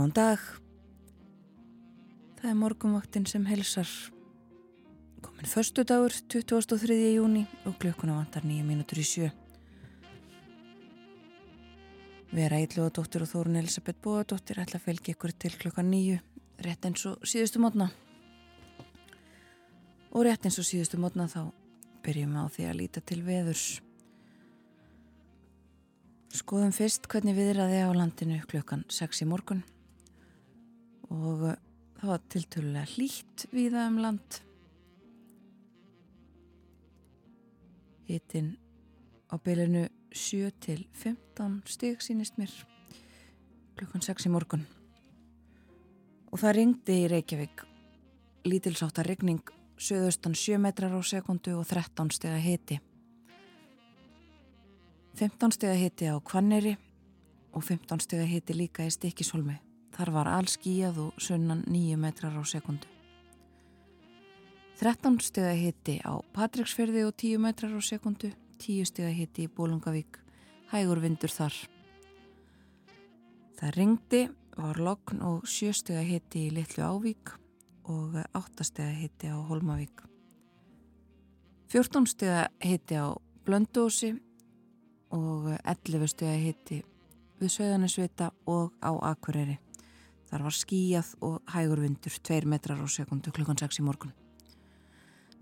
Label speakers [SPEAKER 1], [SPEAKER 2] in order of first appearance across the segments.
[SPEAKER 1] Góðan dag. Það er morgunvaktin sem helsar. Komin förstu dagur, 23. júni og klukkuna vantar nýja mínútur í sjö. Vera Ílluðadóttir og Þórun Elisabeth Bóadóttir ætla að felgi ykkur til klukka nýju, rétt eins og síðustu mótna. Og rétt eins og síðustu mótna þá byrjum við á því að líta til veðurs. Skoðum fyrst hvernig viðraði á landinu klukkan 6 í morgun og uh, það var tiltölulega hlýtt viða um land. Hittinn á bylunu 7 til 15 stig sínist mér klukkan 6 í morgun. Og það ringdi í Reykjavík lítilsáttar regning söðustan 7 metrar á sekundu og 13 steg að hiti. 15 steg að hiti á Kvanneri og 15 steg að hiti líka í Stikisholmi. Þar var all skíjað og sunnan 9 metrar á sekundu. 13 steg að hiti á Patricksferði og 10 metrar á sekundu. 10 steg að hiti í Bólungavík. Hægur vindur þar. Það ringdi, var lokn og 7 steg að hiti í Littlu Ávík og 8 steg að hiti á Holmavík. 14 steg að hiti á Blöndósi og 11 steg að hiti við Söðanisvita og á Akureyri. Þar var skíjað og hægur vindur 2 metrar á sekundu klukkan 6 í morgun.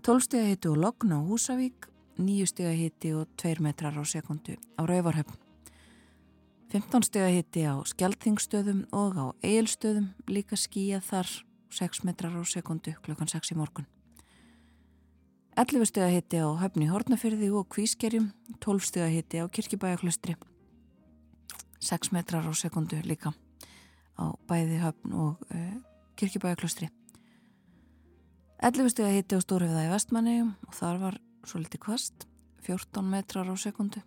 [SPEAKER 1] 12 steg að hiti og logn á Húsavík, 9 steg að hiti og 2 metrar á sekundu á Rauvarhöfn. 15 steg að hiti á Skeltingstöðum og á Eilstöðum, líka skíjað þar 6 metrar á sekundu klukkan 6 í morgun. 11 steg að hiti á Höfni Hortnafyrði og Kvískerjum, 12 steg að hiti á Kirkibæjaklustri, 6 metrar á sekundu líka á bæði höfn og uh, eh, kirkibæjaklustri. 11 steg að hitti á Stórhefða í vestmanni og þar var svo litið kvast, 14 metrar á sekundu.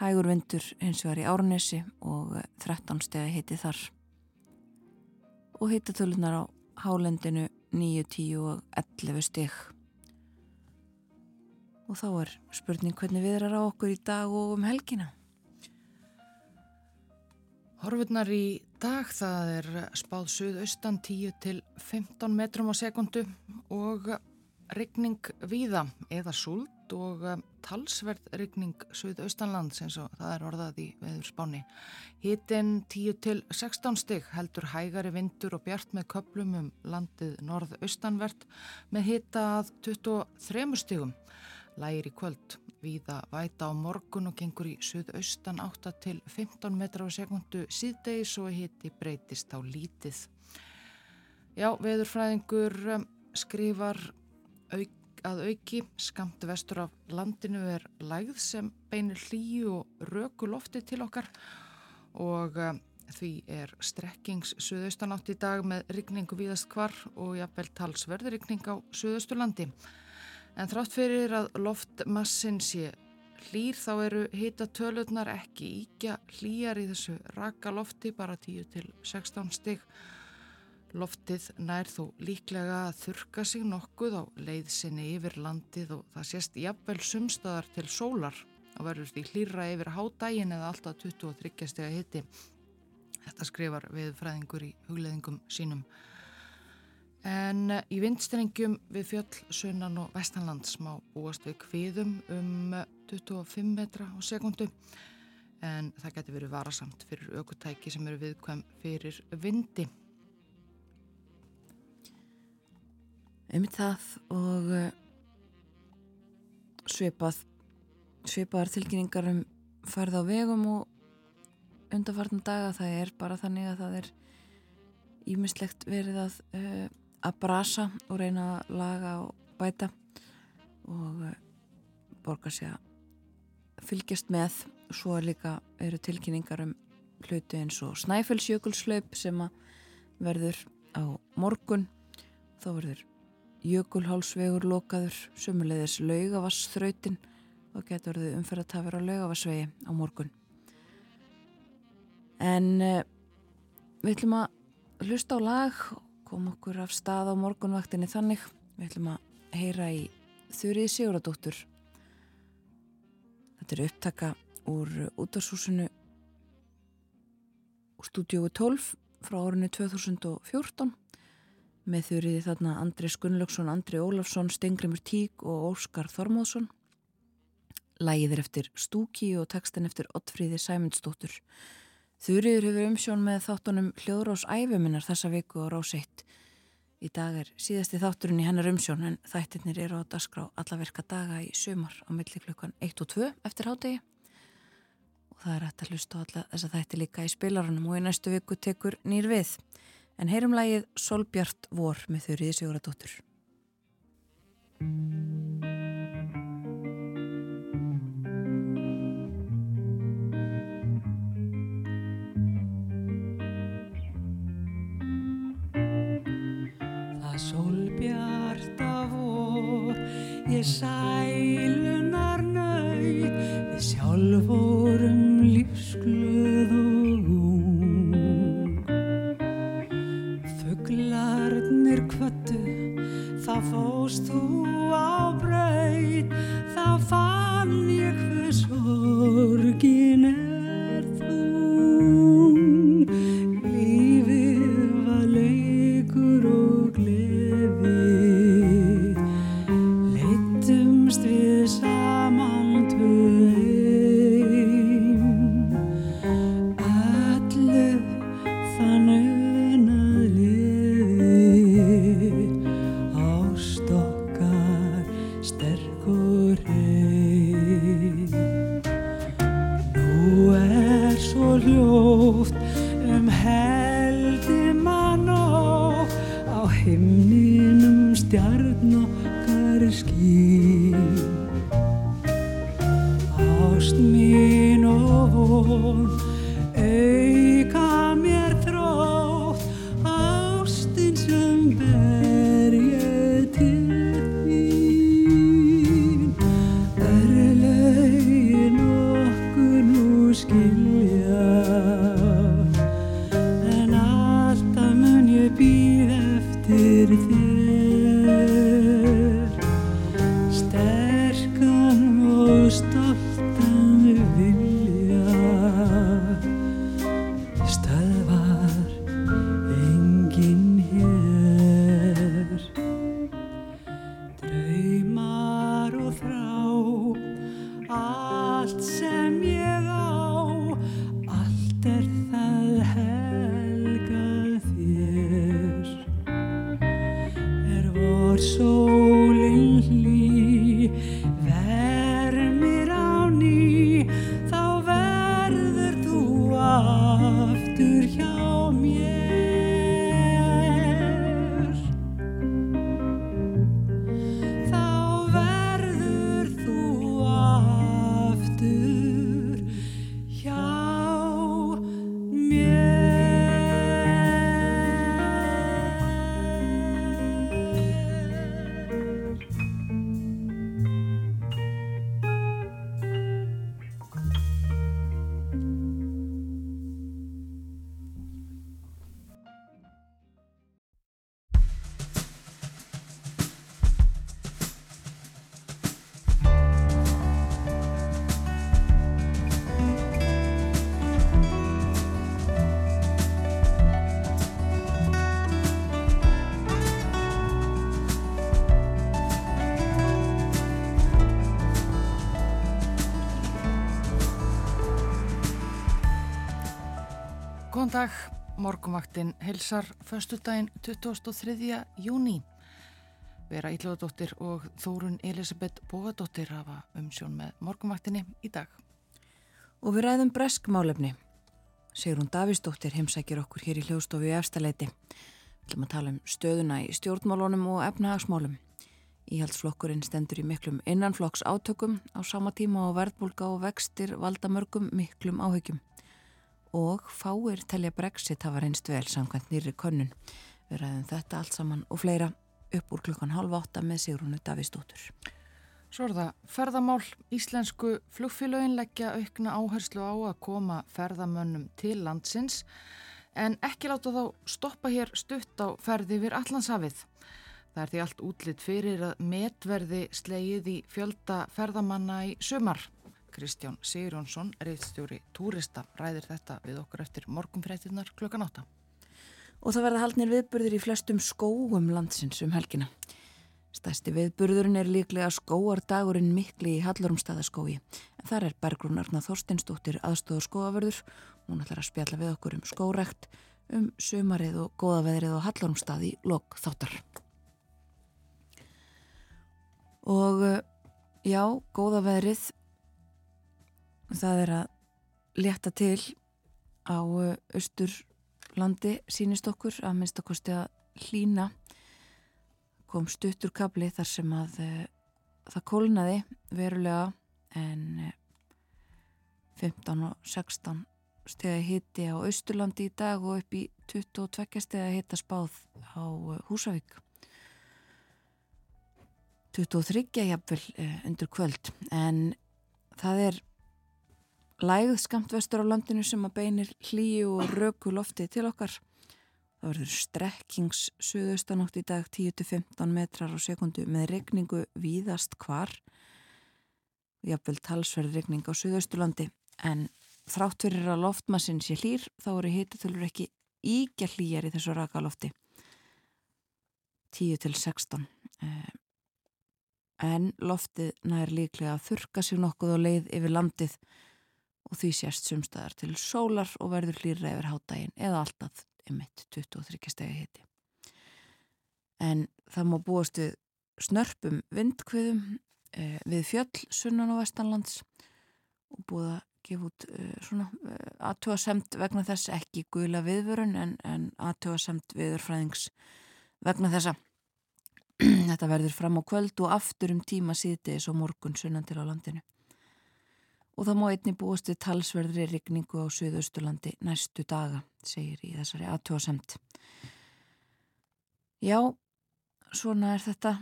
[SPEAKER 1] Hægur vindur eins og var í Árnesi og 13 steg að hitti þar. Og hittatölunar á Hálendinu 9, 10 og 11 steg. Og þá er spurning hvernig við erum á okkur í dag og um helgina.
[SPEAKER 2] Horfurnar í dag það er spáð suðaustan 10 til 15 metrum á sekundu og regning víða eða súld og talsverð regning suðaustanlands eins og það er orðað í veður spáni. Hittin 10 til 16 stygg heldur hægari vindur og bjart með köplum um landið norðaustanvert með hitta að 23 styggum. Lægir í kvöld Víða væta á morgun og gengur í suðaustan 8 til 15 metra á sekundu síðdeis og hitti breytist á lítið. Já, veðurfræðingur um, skrifar auk, að auki skamt vestur af landinu er lægð sem beinir hlýju og röku lofti til okkar og um, því er strekkings suðaustan átt í dag með rigningu víðast hvar og jafnvel talsverðurigning á suðausturlandi. En þrátt fyrir að loftmassin sé hlýr þá eru hita tölurnar ekki íkja hlýjar í þessu raka lofti bara 10 til 16 stygg. Loftið nær þó líklega að þurka sig nokkuð á leiðsinni yfir landið og það sést jafnvel sumstaðar til sólar og verður því hlýra yfir hádægin eða alltaf 23 steg að hitti. Þetta skrifar við fræðingur í hugleðingum sínum. En eh, í vindstrengjum við fjöll, sunnan og vestanland smá búast við kviðum um 25 eh, metra á sekundu en það getur verið varasamt fyrir aukutæki sem eru viðkvæm fyrir vindi.
[SPEAKER 1] Um það og uh, svipað, svipaðar tilkynningar um farð á vegum og undarfartna daga það er bara þannig að það er ímislegt verið að uh, að brasa og reyna að laga og bæta og uh, borga sig að fylgjast með. Svo er líka eru tilkynningar um hluti eins og Snæfellsjökulslaup sem að verður á morgun. Þá verður jökulhálsvegur lokaður sumulegðis laugavassþrautin og getur verið umferðatafur á laugavassvegi á morgun. En uh, við ætlum að hlusta á lag kom okkur af stað á morgunvaktinni þannig við ætlum að heyra í Þurrið Siguradóttur þetta er upptaka úr útarsúsinu úr stúdíói 12 frá árinu 2014 með þurriði þarna Andri Skunlöksson, Andri Ólafsson, Stengrimur Tík og Óskar Þormóðsson. Lægið er eftir Stúki og textin eftir Ottfríði Sæmundsdóttur. Þurriður hefur umsjón með þáttunum Hljóðrós æfuminnar þessa viku á Ráseitt. Í dag er síðasti þátturinn í hennar umsjón en þættirnir eru á dasgrá allaverka daga í sömur á milli klukkan 1 og 2 eftir hádegi. Og það er hægt að hlusta á alla þess að þætti líka í spilarunum og í næstu viku tekur nýr við en heyrum lægið Solbjart vor með þurriði Siguradóttur.
[SPEAKER 3] Sælunar nöyð, við sjálf vorum lífsglöð og ung. Fuglarnir kvöttu, þá fóst þú
[SPEAKER 2] Góðan dag, morgumvaktin helsar föstudaginn 23. júni. Vera Íllóðadóttir og Þórun Elisabeth Bógadóttir hafa umsjón með morgumvaktinni í dag.
[SPEAKER 1] Og við ræðum breskmálefni. Sigrun Davísdóttir heimsækir okkur hér í hljóðstofu í efstaleiti. Við ætlum að tala um stöðuna í stjórnmálunum og efnahagsmálum. Íhaldsflokkurinn stendur í miklum innanflokks átökum á sama tíma og verðbólka og vextir valda mörgum miklum áhyggjum. Og fáir telja brexit hafa reynst vel samkvæmt nýri könnun. Við ræðum þetta allt saman og fleira upp úr klukkan halv átta með Sigrúnu Davísdóttur.
[SPEAKER 2] Svo er það ferðamál. Íslensku flugfélögin leggja aukna áherslu á að koma ferðamönnum til landsins en ekki láta þá stoppa hér stutt á ferði við Allandshafið. Það er því allt útlitt fyrir að metverði slegið í fjölda ferðamanna í sumar. Kristján Sigurjónsson, reyðstjóri Túrista, ræðir þetta við okkur eftir morgumfrættinnar klukkan átta.
[SPEAKER 1] Og það verða haldnir viðburður í flestum skóum landsins um helgina. Stæsti viðburðurinn er líklega skóardagurinn mikli í Hallorumstaðaskói. En þar er Bergrún Arna Þorsteinsdóttir aðstóður skóaförður. Hún ætlar að spjalla við okkur um skórekt, um sumarið og góðaveðrið á Hallorumstaði lok þáttar. Og eh, já, góða veðrið, það er að leta til á eh, austurlandi sínist okkur að minnst að að hlína kom stuttur kabli þar sem að uh, það kólnaði verulega en uh, 15 og 16 stegi hitti á austurlandi í dag og upp í 22 stegi hitta spáð á uh, Húsavík. 23 jafnvel uh, undir kvöld. En það er lægð skamt vestur á landinu sem að beinir hlýju og röku lofti til okkar. Það verður strekkings suðaustanótt í dag 10-15 metrar á sekundu með regningu víðast hvar jafnvel talsverð regning á suðaustulandi en þrátt fyrir að loftmassin sé hlýr þá eru hitatölur ekki íkja hlýjar í þessu raka lofti. 10-16 eða en loftið nær líklega að þurka sig nokkuð á leið yfir landið og því sérst sumstaðar til sólar og verður hlýra yfir hátægin eða alltaf ymitt 23 stegi hiti. En það má búast við snörpum vindkviðum eh, við fjöll sunnan á vestanlands og búið að gefa út eh, svona eh, aðtjóðasemt vegna þess ekki guðla viðvörun en, en aðtjóðasemt viðurfræðings vegna þessa Þetta verður fram á kvöld og aftur um tíma síðdeis og morgun sunnan til á landinu. Og það má einni búast við talsverðri rigningu á Suðausturlandi næstu daga, segir í þessari aðtjóðasemt. Já, svona er þetta.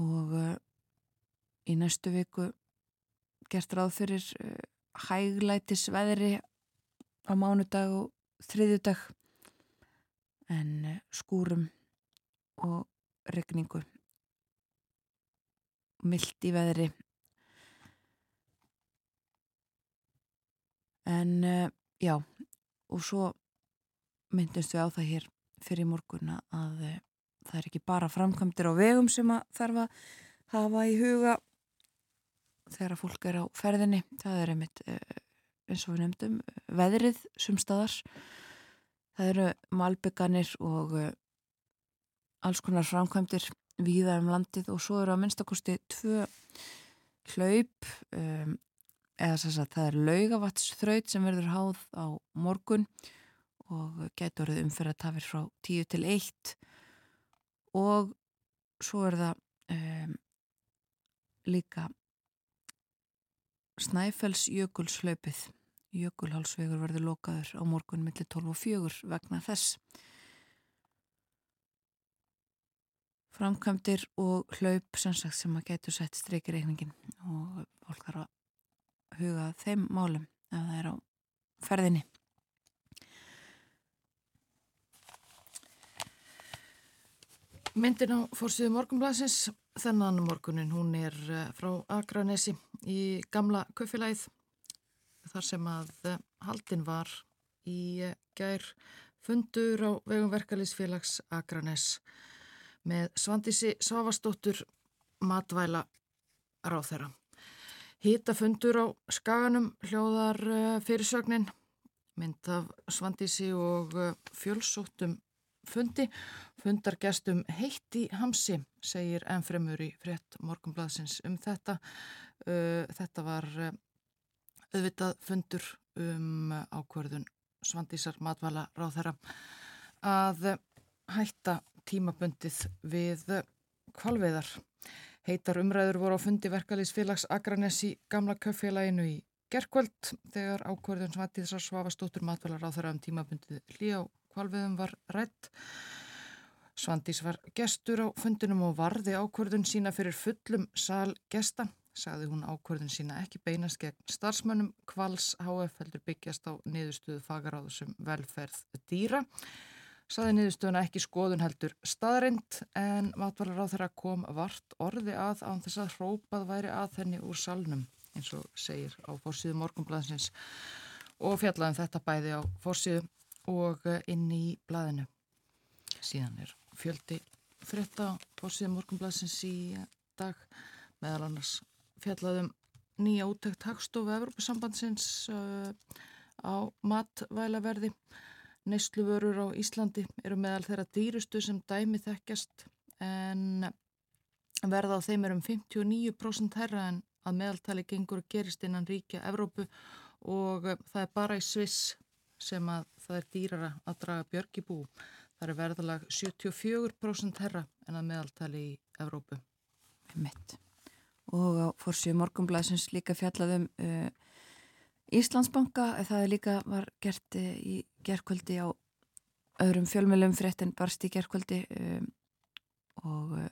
[SPEAKER 1] Og uh, í næstu viku gert ráð fyrir uh, hæglætis veðri á mánudag og þriðjudag. En uh, skúrum og regningu myllt í veðri en uh, já og svo myndumst við á það hér fyrir morgunna að uh, það er ekki bara framkvæmdir á vegum sem að þarf að hafa í huga þegar að fólk er á ferðinni. Það er einmitt uh, eins og við nefndum veðrið sumstaðar það eru malbygganir og alls konar framkvæmdir víða um landið og svo eru að minnstakosti tvö hlaup um, eða þess að það er laugavattsþraut sem verður háð á morgun og getur orðið umferð að tafir frá 10 til 1 og svo er það um, líka Snæfells jökulslaupið jökulhálsvegur verður lokaður á morgun millir 12 og 4 vegna þess. Framkvæmdir og hlaup sem, sem að getur sett streykirreikningin og fólk þarf að huga þeim málum ef það er á ferðinni.
[SPEAKER 2] Myndin á fórsíðu morgunblæsins þennan morgunin hún er eh, frá Akranesi í gamla köffilæð þar sem að eh, haldin var í eh, gær fundur á vegum verkalýsfélags Akranes með Svandísi Svavastóttur matvæla ráð þeirra. Hýta fundur á skaganum hljóðar eh, fyrirsögnin, mynd af Svandísi og eh, fjölsóttum fundi. Fundargestum heitti hamsi, segir ennfremur í frétt morgunbladsins um þetta. Eh, þetta var auðvitað fundur um ákverðun Svandísar matvæla ráð þeirra að hætta tímabundið við kvalveðar. Heitar umræður voru á fundi verkalýsfélags Akranes í gamla köffélaginu í gerkvöld þegar ákverðun Svantíðsar Svavastóttur matvalar á þeirra um tímabundið hlý á kvalveðum var rætt. Svandís var gestur á fundinum og varði ákverðun sína fyrir fullum sal gesta. Sagði hún ákverðun sína ekki beinast gegn starfsmönnum kvals HF heldur byggjast á niðurstöðu fagaráðusum velferð dýra. Saði niðurstöðuna ekki skoðun heldur staðrind en matvalar á þeirra kom vart orði að án þess að hrópað væri að henni úr salnum eins og segir á fórsíðu morgunblæðsins og fjallaðum þetta bæði á fórsíðu og inn í blæðinu. Síðan er fjöldi frétta á fórsíðu morgunblæðsins í dag meðal annars fjallaðum nýja úttækt hagstofu Evropasambandsins uh, á matvælaverði Nesluvörur á Íslandi eru meðal þeirra dýrustu sem dæmi þekkjast en verða á þeim er um 59% herra en að meðaltali gengur og gerist innan ríkja Evrópu og það er bara í Sviss sem að það er dýrara að draga björg í bú. Það er verðalag 74% herra en að meðaltali í Evrópu.
[SPEAKER 1] Mitt. Og á fórsíu morgumblæsins líka fjallaðum uh, Íslandsbanka, það er líka var gert uh, í gerðkvöldi á öðrum fjölmjölum fréttin barst í gerðkvöldi um, og uh,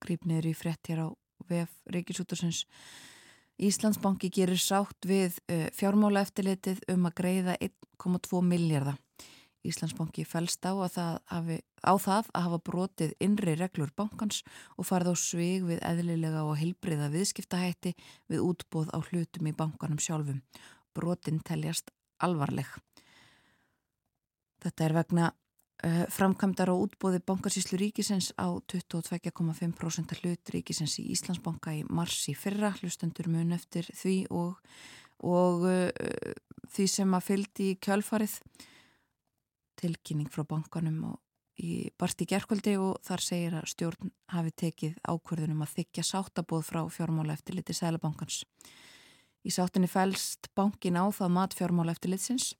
[SPEAKER 1] grípniður í frétt hér á VF Ríkisútursins Íslandsbanki gerir sátt við uh, fjármála eftirlitið um að greiða 1,2 miljardar. Íslandsbanki fælst á, á það að hafa brotið innri reglur bankans og farið á svig við eðlilega og heilbriða viðskiptahætti við útbóð á hlutum í bankanum sjálfum. Brotin teljast alvarleg. Þetta er vegna uh, framkvæmdar og útbóði bankasíslu ríkisins á 22,5% hlut ríkisins í Íslandsbanka í marsi fyrra, hlustendur mun eftir því og, og uh, því sem að fyldi í kjálfarið tilkynning frá bankanum í barsti gerkvöldi og þar segir að stjórn hafi tekið ákverðunum að þykja sáttabóð frá fjármála eftir liti Sælabankans. Í sáttinni fælst bankin á það mat fjármála eftir litsins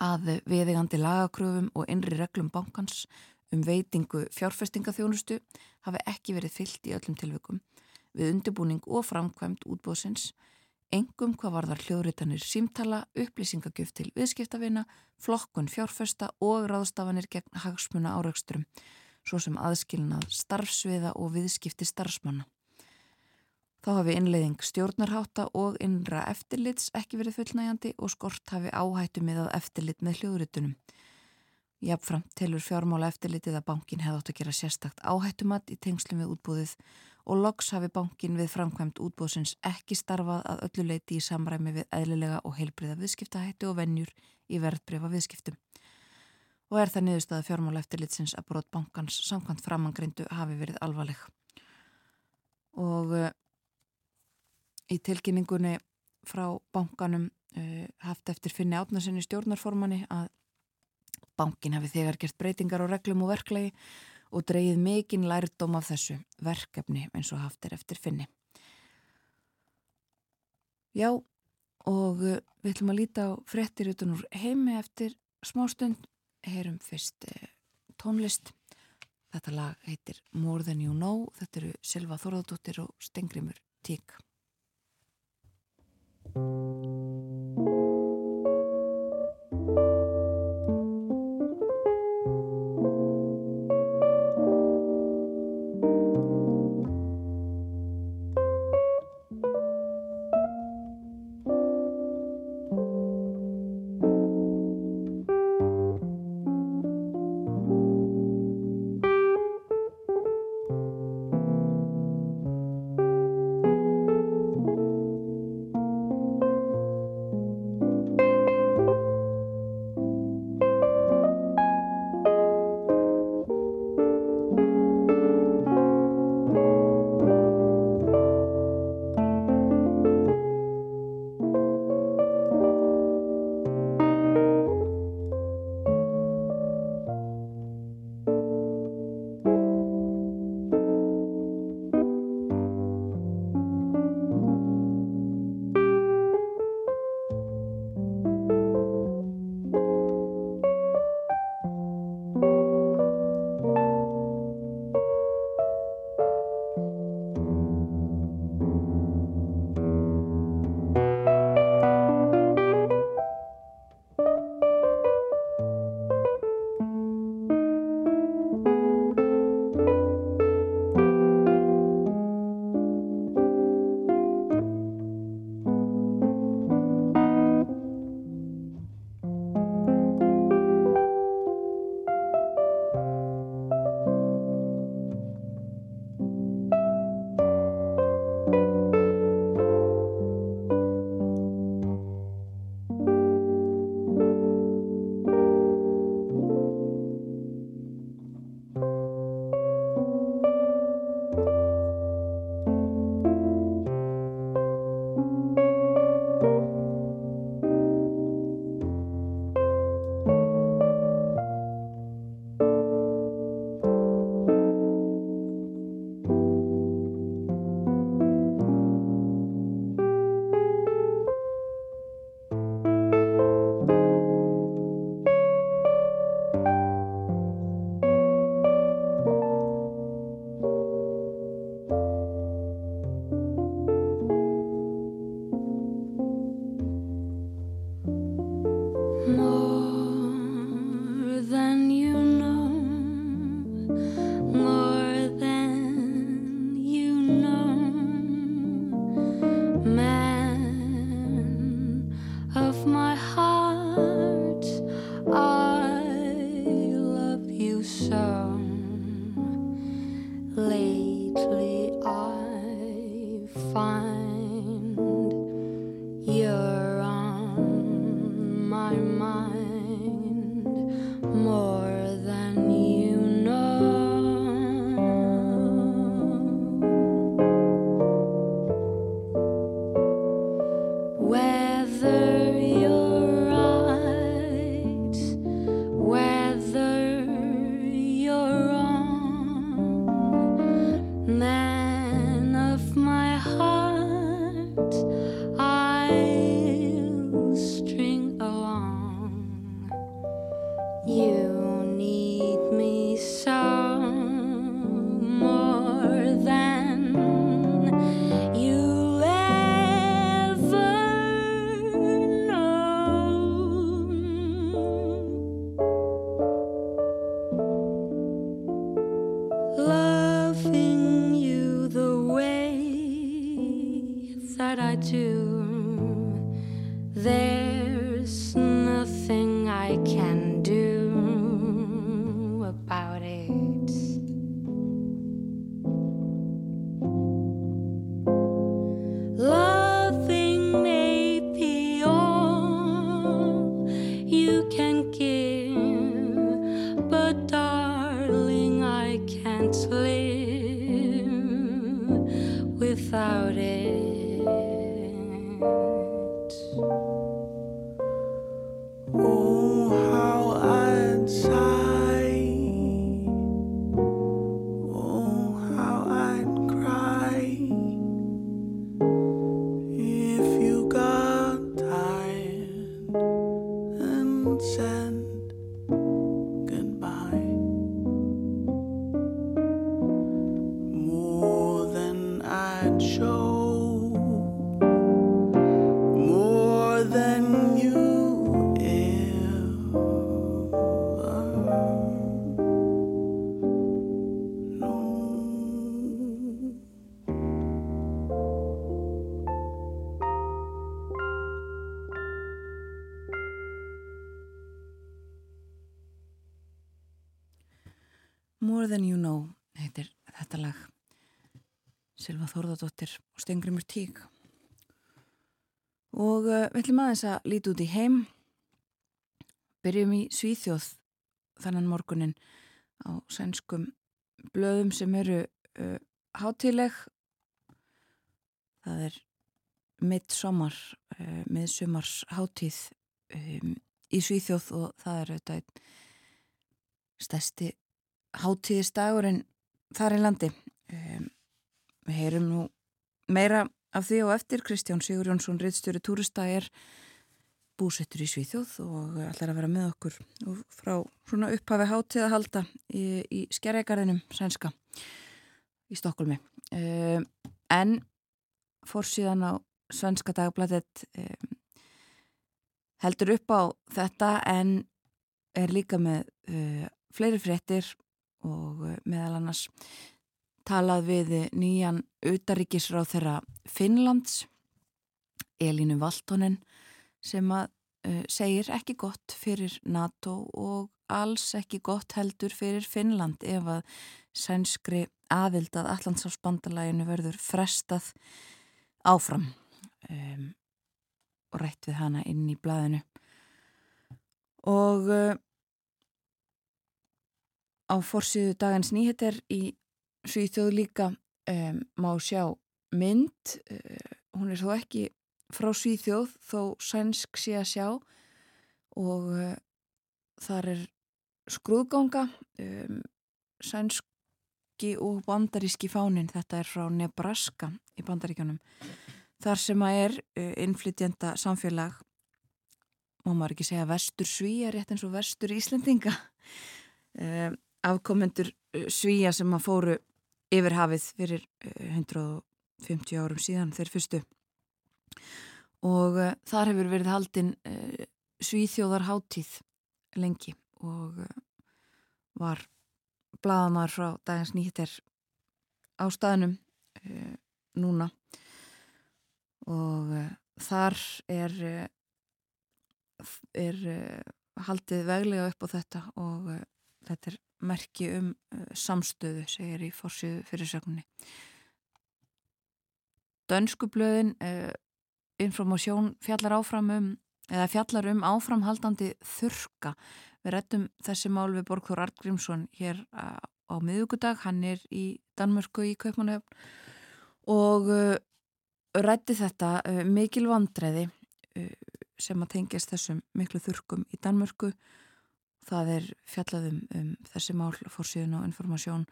[SPEAKER 1] að viðigandi lagakröfum og innri reglum bankans um veitingu fjárfestingaþjónustu hafi ekki verið fyllt í öllum tilveikum við undirbúning og framkvæmt útbóðsins, engum hvað varðar hljóðritanir símtala, upplýsingagjöf til viðskiptavina, flokkun fjárfesta og ráðstafanir gegn hagsmuna áraugsturum, svo sem aðskilnað starfsviða og viðskipti starfsmanna. Þá hafi innleiðing stjórnarháta og innra eftirlits ekki verið fullnægjandi og skort hafi áhættu með að eftirlit með hljóðritunum. Jafnfram telur fjármála eftirlitið að bankin hefði átt að gera sérstakt áhættumat í tengslum við útbúðið og loks hafi bankin við framkvæmt útbúðsins ekki starfað að öllu leiti í samræmi við eðlilega og heilbriða viðskiptahættu og vennjur í verðbrefa viðskiptum. Og er það niðurstaða fjármála eftirlitsins að brot bankans samkvæmt framangrindu hafi verið alvarleg. Og í tilkynningunni frá bankanum uh, haft eftir finni átnarsinni stjórnarformanni að bankin hafi þegar gert breytingar á reglum og verklegi og dreyið mikinn lærdom af þessu verkefni eins og haft er eftir finni. Já, og uh, við ætlum að líta á frettir utan úr heimi eftir smástund, heyrum fyrst uh, tónlist. Þetta lag heitir More Than You Know, þetta eru Silva Þorðardóttir og Stengrimur Tík. time. Silva Þórðardóttir og Stengrimur Tík. Og uh, við ætlum aðeins að líti út í heim. Byrjum í Svíþjóð þannan morgunin á sænskum blöðum sem eru uh, hátileg það er midsommar uh, miðsumars hátíð um, í Svíþjóð og það er auðvitað stærsti hátíðistagurinn þar í landi. Um, við heyrum nú meira af því og eftir. Kristján Sigur Jónsson, rittstjóri túrista, er búsettur í Svíþjóð og ætlar að vera með okkur og frá svona upphafi hátíð að halda í, í skerreikarðinum sænska í Stokkólmi. Um, en fórsíðan á svenska dagblæðet um, heldur upp á þetta en er líka með uh, fleiri fréttir og uh, meðal annars talað við nýjan utaríkisráð þeirra Finnlands Elínu Valtonen sem að uh, segir ekki gott fyrir NATO og alls ekki gott heldur fyrir Finnland ef að sænskri aðild að Allandsafsbandalæginu verður frestað áfram. Um, og rætt við hana inn í blaðinu. Og uh, á forsiðu dagans nýheter í Svíþjóð líka um, má sjá mynd, uh, hún er þó ekki frá Svíþjóð þó sænsk sé að sjá. Og uh, þar er skrúðganga, um, sænski og bandaríski fánin, þetta er frá Nebraska í bandaríkjónum, þar sem að er uh, innflytjenda samfélag, má maður ekki segja vestur svíja rétt eins og vestur íslendinga, afkomendur svíja sem að fóru yfir hafið fyrir 150 árum síðan þeir fyrstu. Og uh, þar hefur verið haldinn uh, svíþjóðar háttíð lengi og uh, var blaðamar frá dagins nýttir á staðnum núna. Og þar er er haldið veglega upp á þetta og þetta er merki um uh, samstöðu, segir í fórsíðu fyrirsögninni. Dönskublöðin uh, informásjón fjallar áfram um, eða fjallar um áframhaldandi þurka. Við rettum þessi mál við Borgþór Artgrímsson hér uh, á miðugudag, hann er í Danmörku í Kaupmannöfn og uh, rætti þetta uh, mikil vandræði uh, sem að tengjast þessum miklu þurkum í Danmörku það er fjallaðum um þessi mál fórsíðun og informasjón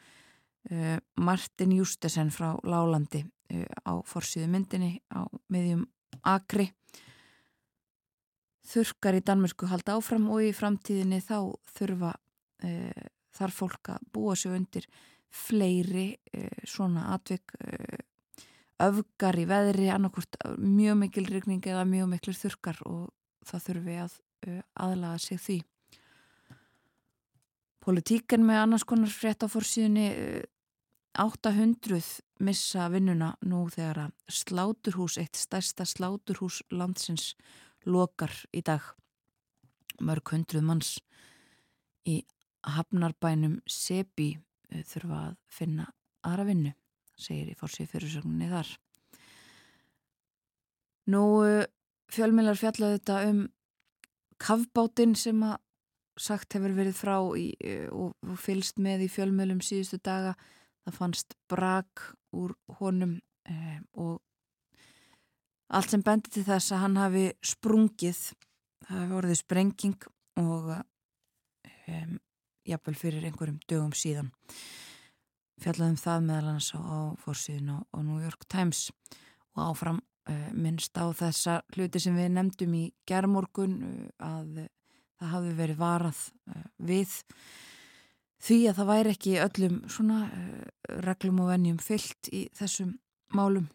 [SPEAKER 1] uh, Martin Jústesen frá Lálandi uh, á fórsíðu myndinni á miðjum Akri. Þurkar í Danmörku halda áfram og í framtíðinni þá þurfa uh, þar fólk að búa sig undir fleiri svona atvik öfgar í veðri annarkort mjög mikil rigning eða mjög mikil þurkar og það þurfi að aðlaga sig því Politíken með annars konar frétt á fórsíðunni 800 missa vinnuna nú þegar að sláturhús, eitt stærsta sláturhús landsins lokar í dag. Mörg hundruð manns í hafnarbænum Sebi eh, þurfa að finna aðra vinnu, segir í fórsíð fyrirsögninni þar. Nú eh, fjölmilar fjallaði þetta um kavbátinn sem að sagt hefur verið frá í, eh, og fylst með í fjölmjölum síðustu daga það fannst brak úr honum eh, og allt sem bendi til þess að hann hafi sprungið það hefur orðið sprenging og um, jafnvel fyrir einhverjum dögum síðan. Fjallaðum það meðal annars á, á, á New York Times og áfram uh, minnst á þessa hluti sem við nefndum í gerðmorgun uh, að það hafi verið varað við því að það væri ekki öllum svona uh, reglum og vennjum fyllt í þessum málum.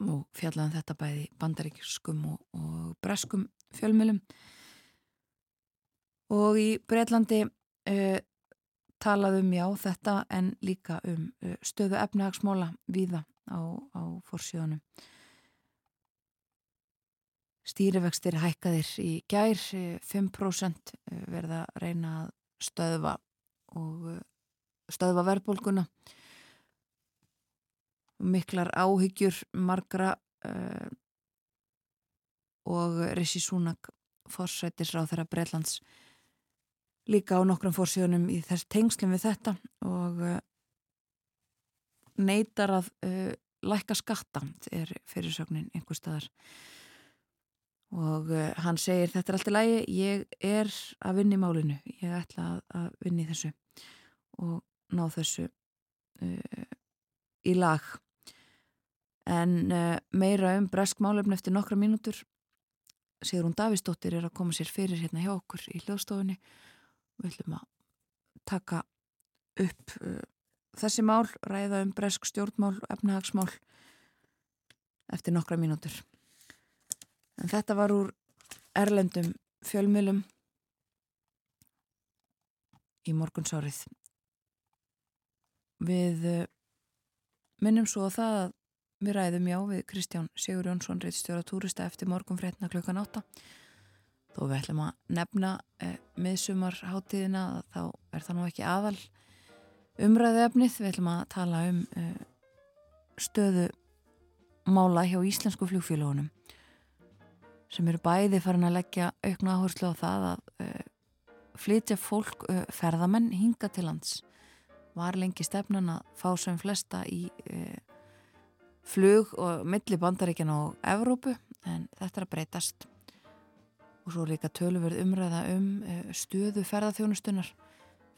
[SPEAKER 1] Og fjallaðan um þetta bæði bandaríkjaskum og, og breskum fjölmjölum og í Breitlandi uh, talaðum já þetta en líka um stöðu efnahagsmóla víða á, á fórsíðunum stýrivextir hækkaðir í gær 5% verða að reyna að stöðva og uh, stöðva verðbólguna. Miklar áhyggjur margra uh, og Rissi Súnak fórsættisráð þeirra Breitlands líka á nokkrum fórsíðunum í þess tengslum við þetta og uh, neytar að uh, lækka skatta er fyrirsögnin einhver staðar og uh, hann segir þetta er allt í lægi, ég er að vinna í málinu, ég ætla að, að vinna í þessu og ná þessu uh, í lag. En uh, meira um bresk málefn eftir nokkra mínútur. Sigrun Davísdóttir er að koma sér fyrir hérna hjá okkur í hljóðstofunni. Við ætlum að taka upp þessi mál, ræða um bresk stjórnmál, efnahagsmál eftir nokkra mínútur En þetta var úr erlendum fjölmjölum í morgunsárið. Við eh, minnum svo að það að við ræðum já við Kristján Sigur Jónsson, reittstjóra túrista eftir morgun frétna klukkan átta. Þó við ætlum að nefna eh, miðsumarháttíðina þá er það nú ekki aðal umræði efnið. Við ætlum að tala um eh, stöðu mála hjá íslensku flugfélagunum sem eru bæði farin að leggja aukna áherslu á það að uh, flytja fólk, uh, ferðamenn hinga til lands. Var lengi stefnan að fá sem flesta í uh, flug og milli bandaríkjana á Evrópu en þetta er að breytast. Og svo líka töluverð umræða um stöðu ferðarþjónustunar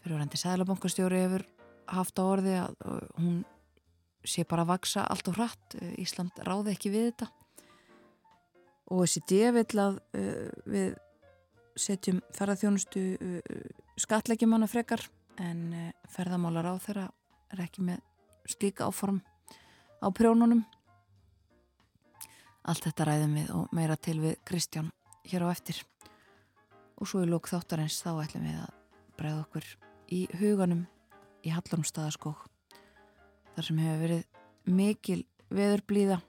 [SPEAKER 1] fyrir að rendi Sælabankastjóri hefur haft á orði að hún sé bara að vaksa allt og hratt. Ísland ráði ekki við þetta OECD vil að uh, við setjum ferðarþjónustu uh, skatleggjum hana frekar en uh, ferðamálar á þeirra er ekki með slíka áform á prjónunum. Allt þetta ræðum við og meira til við Kristján hér á eftir. Og svo í lók þáttarins þá ætlum við að bregða okkur í huganum í Hallormstaðaskók þar sem hefur verið mikil veðurblíða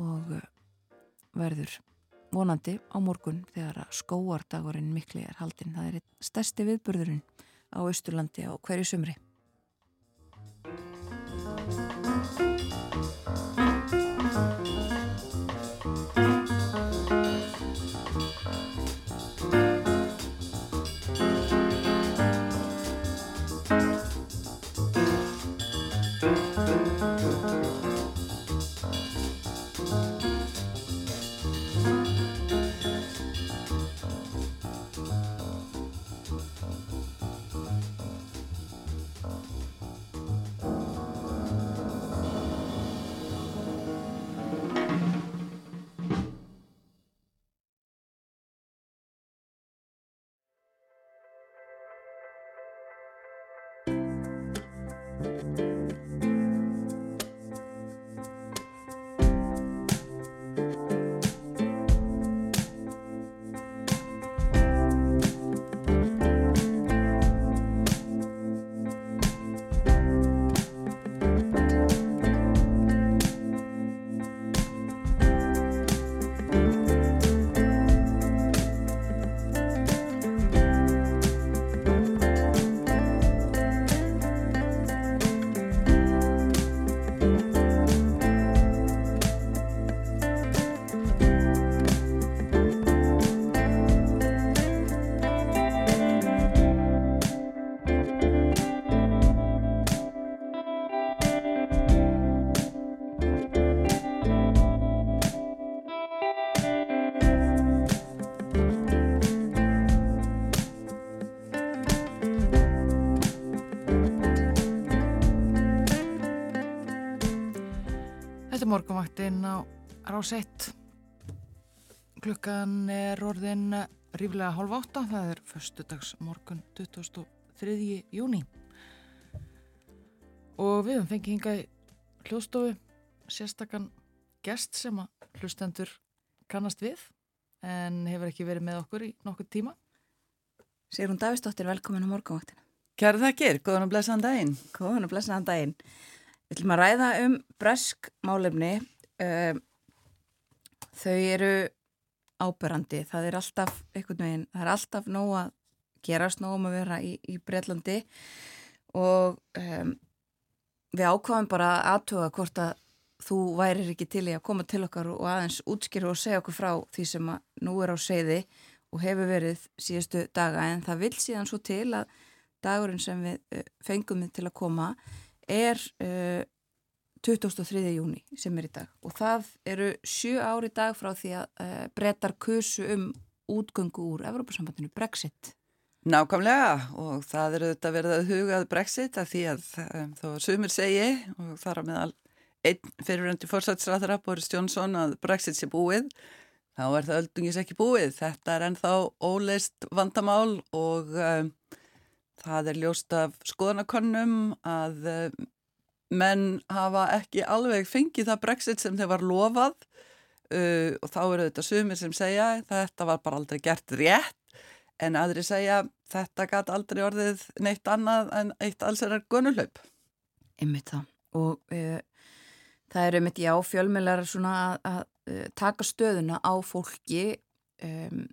[SPEAKER 1] og verður vonandi á morgun þegar að skóardagurinn mikli er haldinn. Það er stærsti viðburðurinn á Östurlandi á hverju sumri.
[SPEAKER 2] Morgunvaktinn á rás 1. Klukkan er orðin ríflega hálf átta, það er förstu dags morgun 23. júni. Og við höfum fengið hinga í hljóðstofu sérstakann gest sem að hlustendur kannast við en hefur ekki verið með okkur í nokkur tíma.
[SPEAKER 1] Sigrun Davistóttir, velkomin á morgunvaktina.
[SPEAKER 4] Kæra þakkir, góðan og blessaðan daginn.
[SPEAKER 1] Góðan og blessaðan daginn. Við ætlum að ræða um bresk málefni. Um, þau eru áberandi. Það er alltaf, einhvern veginn, það er alltaf nóg að gerast, nóg um að vera í, í Breitlandi og um, við ákvaðum bara aðtuga hvort að þú værir ekki til í að koma til okkar og aðeins útskýra og segja okkur frá því sem að nú er á seiði og hefur verið síðustu daga en það vil síðan svo til að dagurinn sem við uh, fengum þið til að koma er uh, 23. júni sem er í dag og það eru sjö ári dag frá því að uh, brettar kusu um útgöngu úr Evrópasambandinu Brexit.
[SPEAKER 4] Nákvæmlega og það eru þetta verið að hugað Brexit að því að um, þó sumir segi og þar að meðal einn fyrirvendu fórsætsræðara Boris Johnson að Brexit sé búið þá er það öldungis ekki búið. Þetta er ennþá óleist vandamál og um, það er ljóst af skoðanakönnum að um, menn hafa ekki alveg fengið það Brexit sem þeir var lofað. Uh, og þá eru þetta sumir sem segja þetta var bara aldrei gert rétt. En aðri segja þetta gæti aldrei orðið neitt annað en eitt alls er að gunulaup.
[SPEAKER 1] Ymmið það. Og uh, það eru ymmið já fjölmjölar að, að uh, taka stöðuna á fólki um,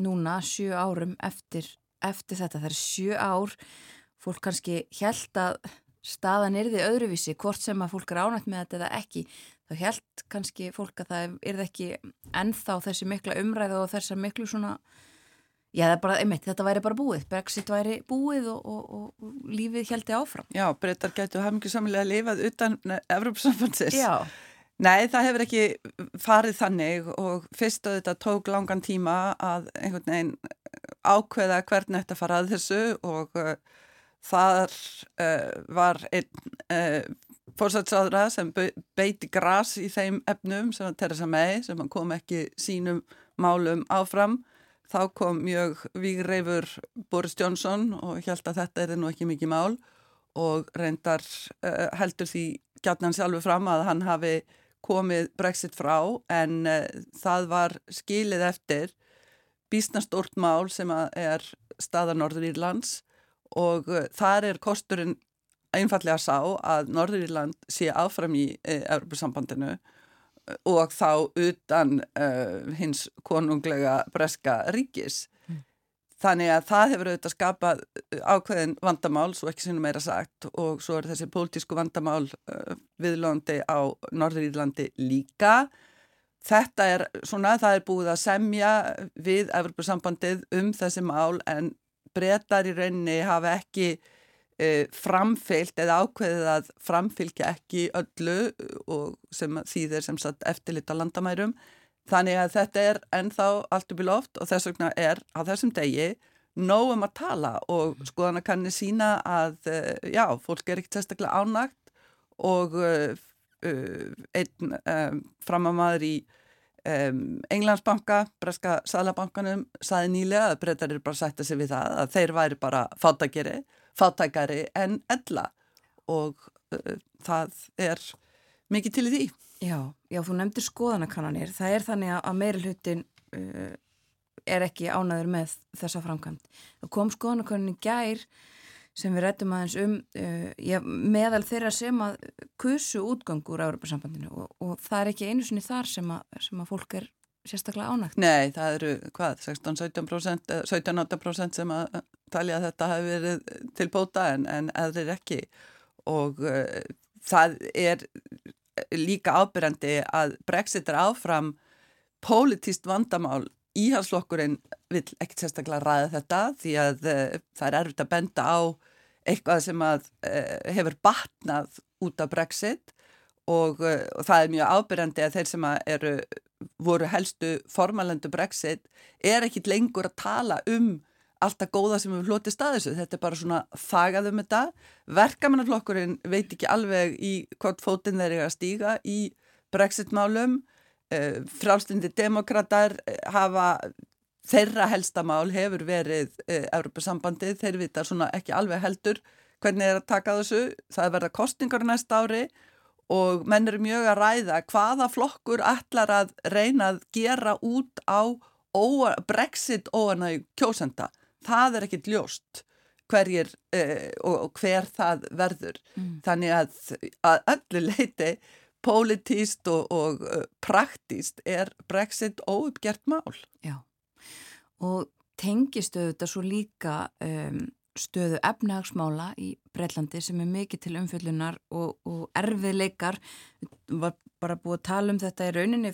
[SPEAKER 1] núna sjö árum eftir, eftir þetta. Það er sjö ár, fólk kannski held að staðan því öðruvísi, hvort sem að fólk er ánægt með þetta eða ekki. Þá held kannski fólk að það er ekki ennþá þessi mikla umræðu og þessar miklu svona Já, það er bara, einmitt, þetta væri bara búið, Brexit væri búið og, og, og, og lífið heldi áfram.
[SPEAKER 4] Já, breytar getur hafa mikið samanlega lifað utan Evrópsambandsins.
[SPEAKER 1] Já.
[SPEAKER 4] Nei, það hefur ekki farið þannig og fyrst og þetta tók langan tíma að einhvern veginn ákveða hvernig þetta faraði þessu og uh, þar uh, var einn uh, fórsætsáðra sem beiti gras í þeim efnum sem að Theresa May sem kom ekki sínum málum áfram. Þá kom mjög vígreifur Boris Johnson og held að þetta er nú ekki mikið mál og reyndar uh, heldur því gætnan sjálfur fram að hann hafi komið Brexit frá en uh, það var skilið eftir bísnastort mál sem er staða Norður Írlands og uh, þar er kosturinn einfallega sá að Norður Írland sé áfram í Európa-sambandinu og þá utan uh, hins konunglega breska ríkis. Mm. Þannig að það hefur auðvitað skapað ákveðin vandamál, svo ekki sinnum meira sagt, og svo er þessi pólitísku vandamál uh, viðlóndi á Norðuríðlandi líka. Þetta er svona, það er búið að semja við Evropasambandið um þessi mál en breytar í rauninni hafa ekki e, framfylgt eða ákveðið að framfylgja ekki öllu og sem þýðir sem sagt eftirlit á landamærum. Þannig að þetta er ennþá allt upp í loft og þess vegna er á þessum degi nógum að tala og skoðan að kanni sína að e, já, fólk er ekkert sérstaklega ánagt og uh, einn um, framamadur í um, Englandsbanka, Breska Salabankanum saði nýlega að breytar eru bara að segja við það að þeir væri bara fátakeri fátækari en ella og uh, það er mikið til í því.
[SPEAKER 1] Já, já, þú nefndir skoðanakannanir. Það er þannig að meiri hlutin uh, er ekki ánaður með þessa framkvæmt. Það kom skoðanakannin gær sem við rættum aðeins um uh, já, meðal þeirra sem að kusu útgangur á Europasambandinu og, og það er ekki einu sinni þar sem að, sem að fólk er sérstaklega ánægt.
[SPEAKER 4] Nei, það eru hvað, 16-17% 17-18% sem að talja að þetta hafi verið til bóta en, en eðrir ekki og uh, það er líka ábyrjandi að Brexit er áfram pólitíst vandamál íhalslokkurinn vil ekkert sérstaklega ræða þetta því að uh, það er erfitt að benda á eitthvað sem að uh, hefur batnað út af Brexit og, og það er mjög ábyrjandi að þeir sem eru voru helstu formalendu Brexit er ekkit lengur að tala um allt það góða sem við hlutið staðisu. Þetta er bara svona þagaðum þetta. Verkamannaflokkurinn veit ekki alveg í hvort fótinn þeir eru að stíga í Brexit-málum. Uh, frálstindi demokrater hafa, þeirra helstamál hefur verið uh, Europasambandið, þeir vita svona ekki alveg heldur hvernig er að taka þessu. Það er verða kostingar næsta ári og menn eru mjög að ræða hvaða flokkur ætlar að reyna að gera út á Brexit óanæg kjósenda. Það er ekkit ljóst hverjir uh, og, og hver það verður. Mm. Þannig að, að öllu leiti pólitíst og, og praktíst er Brexit óuppgjert mál.
[SPEAKER 1] Já, og tengistu þetta svo líka um, stöðu efnahagsmála í Breitlandi sem er mikið til umfjöllunar og, og erfiðleikar. Var bara búið að tala um þetta í rauninni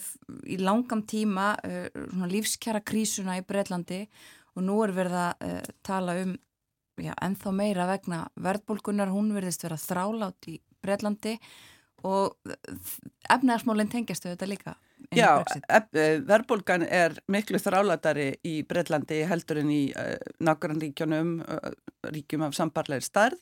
[SPEAKER 1] í langam tíma uh, lífskjara krísuna í Breitlandi og nú er verið að uh, tala um já, ennþá meira vegna verðbólkunar, hún verðist vera þrálátt í Breitlandi og efnaðarsmólinn tengjast þau þetta líka.
[SPEAKER 4] Já, eh, verðbólgan er miklu þrálatari í Breitlandi heldur en í uh, eh, nákvæmlega uh, ríkjum af sambarleir starð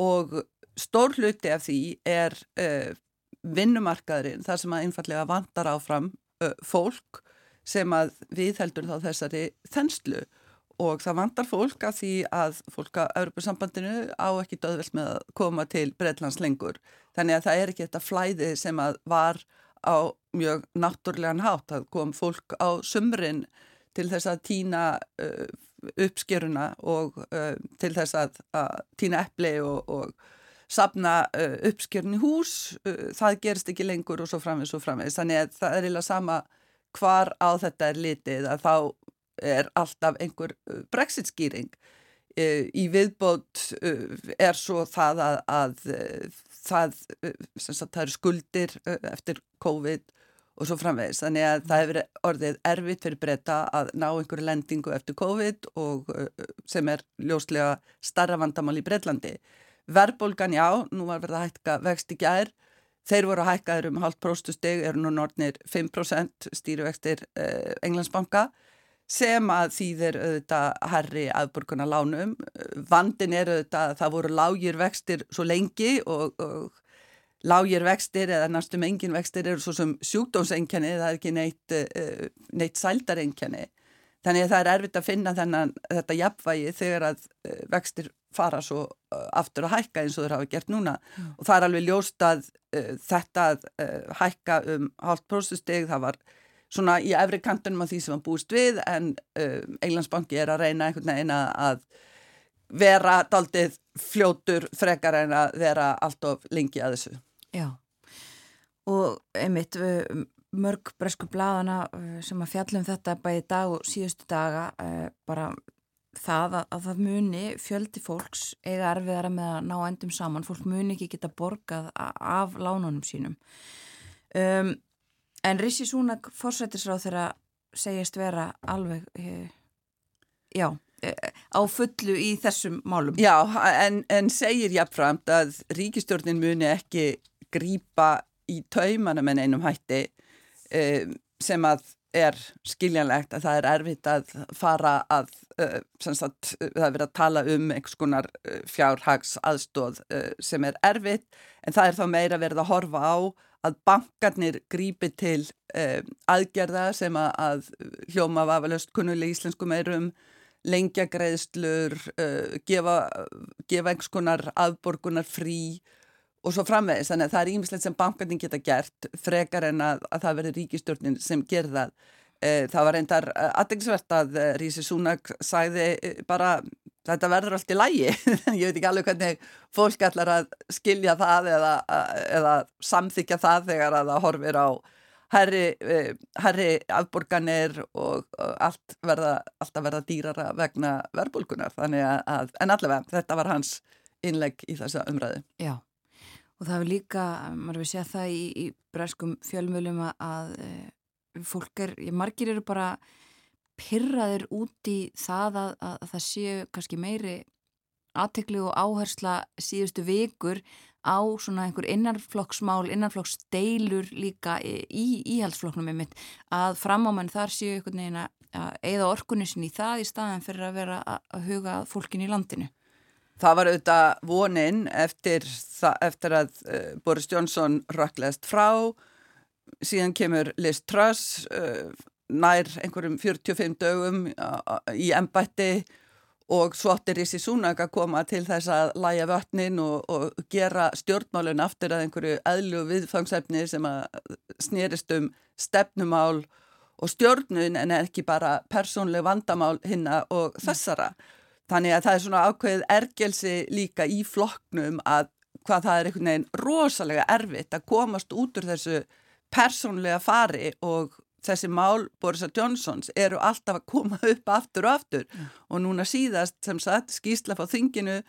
[SPEAKER 4] og stór hluti af því er uh, vinnumarkaðurinn, þar sem að einfallega vandar áfram fólk sem að við heldur þá þessari þenslu og það vandar fólk að því að fólk að Europasambandinu á ekki döðveld með að koma til Breitlands lengur. Þannig að það er ekki þetta flæði sem að var á mjög náttúrlegan hátt að kom fólk á sumrin til þess að týna uh, uppskeruna og uh, til þess að, að týna eppli og, og sapna uh, uppskerun í hús. Uh, það gerist ekki lengur og svo framvegs og framvegs. Þannig að það er eiginlega sama hvar á þetta er litið að þá er alltaf einhver brexit skýring uh, í viðbót er svo það að, að það, sagt, það eru skuldir eftir COVID og svo framvegis. Þannig að það hefur orðið erfitt fyrir breyta að ná einhverju lendingu eftir COVID og sem er ljóslega starra vandamál í Breitlandi verðbólgan já, nú var verið að hækka vext í gær. Þeir voru að hækkaður um halvt próstusteg, eru nú nortnir 5% stýruvextir Englandsbanka sem að þýðir auðvitað herri aðburkuna lánum. Vandin er auðvitað að það voru lágir vextir svo lengi og, og lágir vextir eða næstum engin vextir eru svo sem sjúkdómsengjani, það er ekki neitt, uh, neitt sældarengjani. Þannig að það er erfitt að finna þennan, þetta jafnvægi þegar að uh, vextir fara svo uh, aftur að hækka eins og þeir hafa gert núna mm. og það er alveg ljóst að þetta að hækka um hálft próstusteg, það var svona í efri kantunum af því sem hann búist við en uh, Englandsbanki er að reyna einhvern veginn að vera daldið fljótur frekar en að vera allt of lengi að þessu.
[SPEAKER 1] Já. Og einmitt mörg bresku bladana uh, sem að fjallum þetta bæði dag og síðustu daga uh, bara það að, að það muni fjöldi fólks eiga erfiðara með að ná endum saman. Fólk muni ekki geta borgað af lánunum sínum. Um En Rissi Súnak fórsættisráð þeirra segjast vera alveg, e, já, e, á fullu í þessum málum.
[SPEAKER 4] Já, en, en segir jáfnframt að ríkistjórnin muni ekki grýpa í taumanum en einum hætti e, sem að er skiljanlegt að það er erfitt að fara að, sagt, það er verið að tala um einhvers konar fjárhags aðstóð sem er erfitt en það er þá meira verið að horfa á að bankarnir grípi til um, aðgerða sem að, að hljóma vafalöst kunnuleg íslensku meirum, lengja greiðslur, uh, gefa, gefa einhvers konar aðborgunar frí og svo framvegis. Þannig að það er ímislegt sem bankarnir geta gert frekar en að, að það veri ríkistjórnin sem ger það. Uh, það var reyndar uh, aðeinsvert að uh, Rísi Súnak sæði bara þetta verður allt í lægi ég veit ekki alveg hvernig fólk ætlar að skilja það eða, eða samþykja það þegar að það horfir á herri, eh, herri afborganir og allt verða, alltaf verða dýrara vegna verbulgunar þannig að, en allavega þetta var hans innlegg í þessa umræðu.
[SPEAKER 1] Já. Og það er líka, maður við sé það í, í breskum fjölmjölum að, að eh, fólk er, margir eru bara pyrraðir út í það að, að, að það séu kannski meiri aðtekli og áhersla síðustu vikur á svona einhver innanflokksmál, innanflokksdeilur líka í íhaldsflokknum með mitt að framáman þar séu einhvern veginn að eða orkunissin í það í staðan fyrir að vera að huga fólkin í landinu.
[SPEAKER 4] Það var auðvitað vonin eftir, eftir að uh, Boris Jónsson rökkleðast frá síðan kemur Liz Truss uh, nær einhverjum 45 dögum í embætti og svo áttir Rissi Súnak að koma til þess að læja vötnin og, og gera stjórnmálun aftur að einhverju eðlu viðfangsefni sem að snýrist um stefnumál og stjórnun en ekki bara persónleg vandamál hinna og þessara. Þannig að það er svona ákveðið ergelsi líka í flokknum að hvað það er einhvern veginn rosalega erfitt að komast út úr þessu persónlega fari og þessi mál Borisa Johnsons eru alltaf að koma upp aftur og aftur. Mm. og núna síðast sem sagt skýsla fá þinginu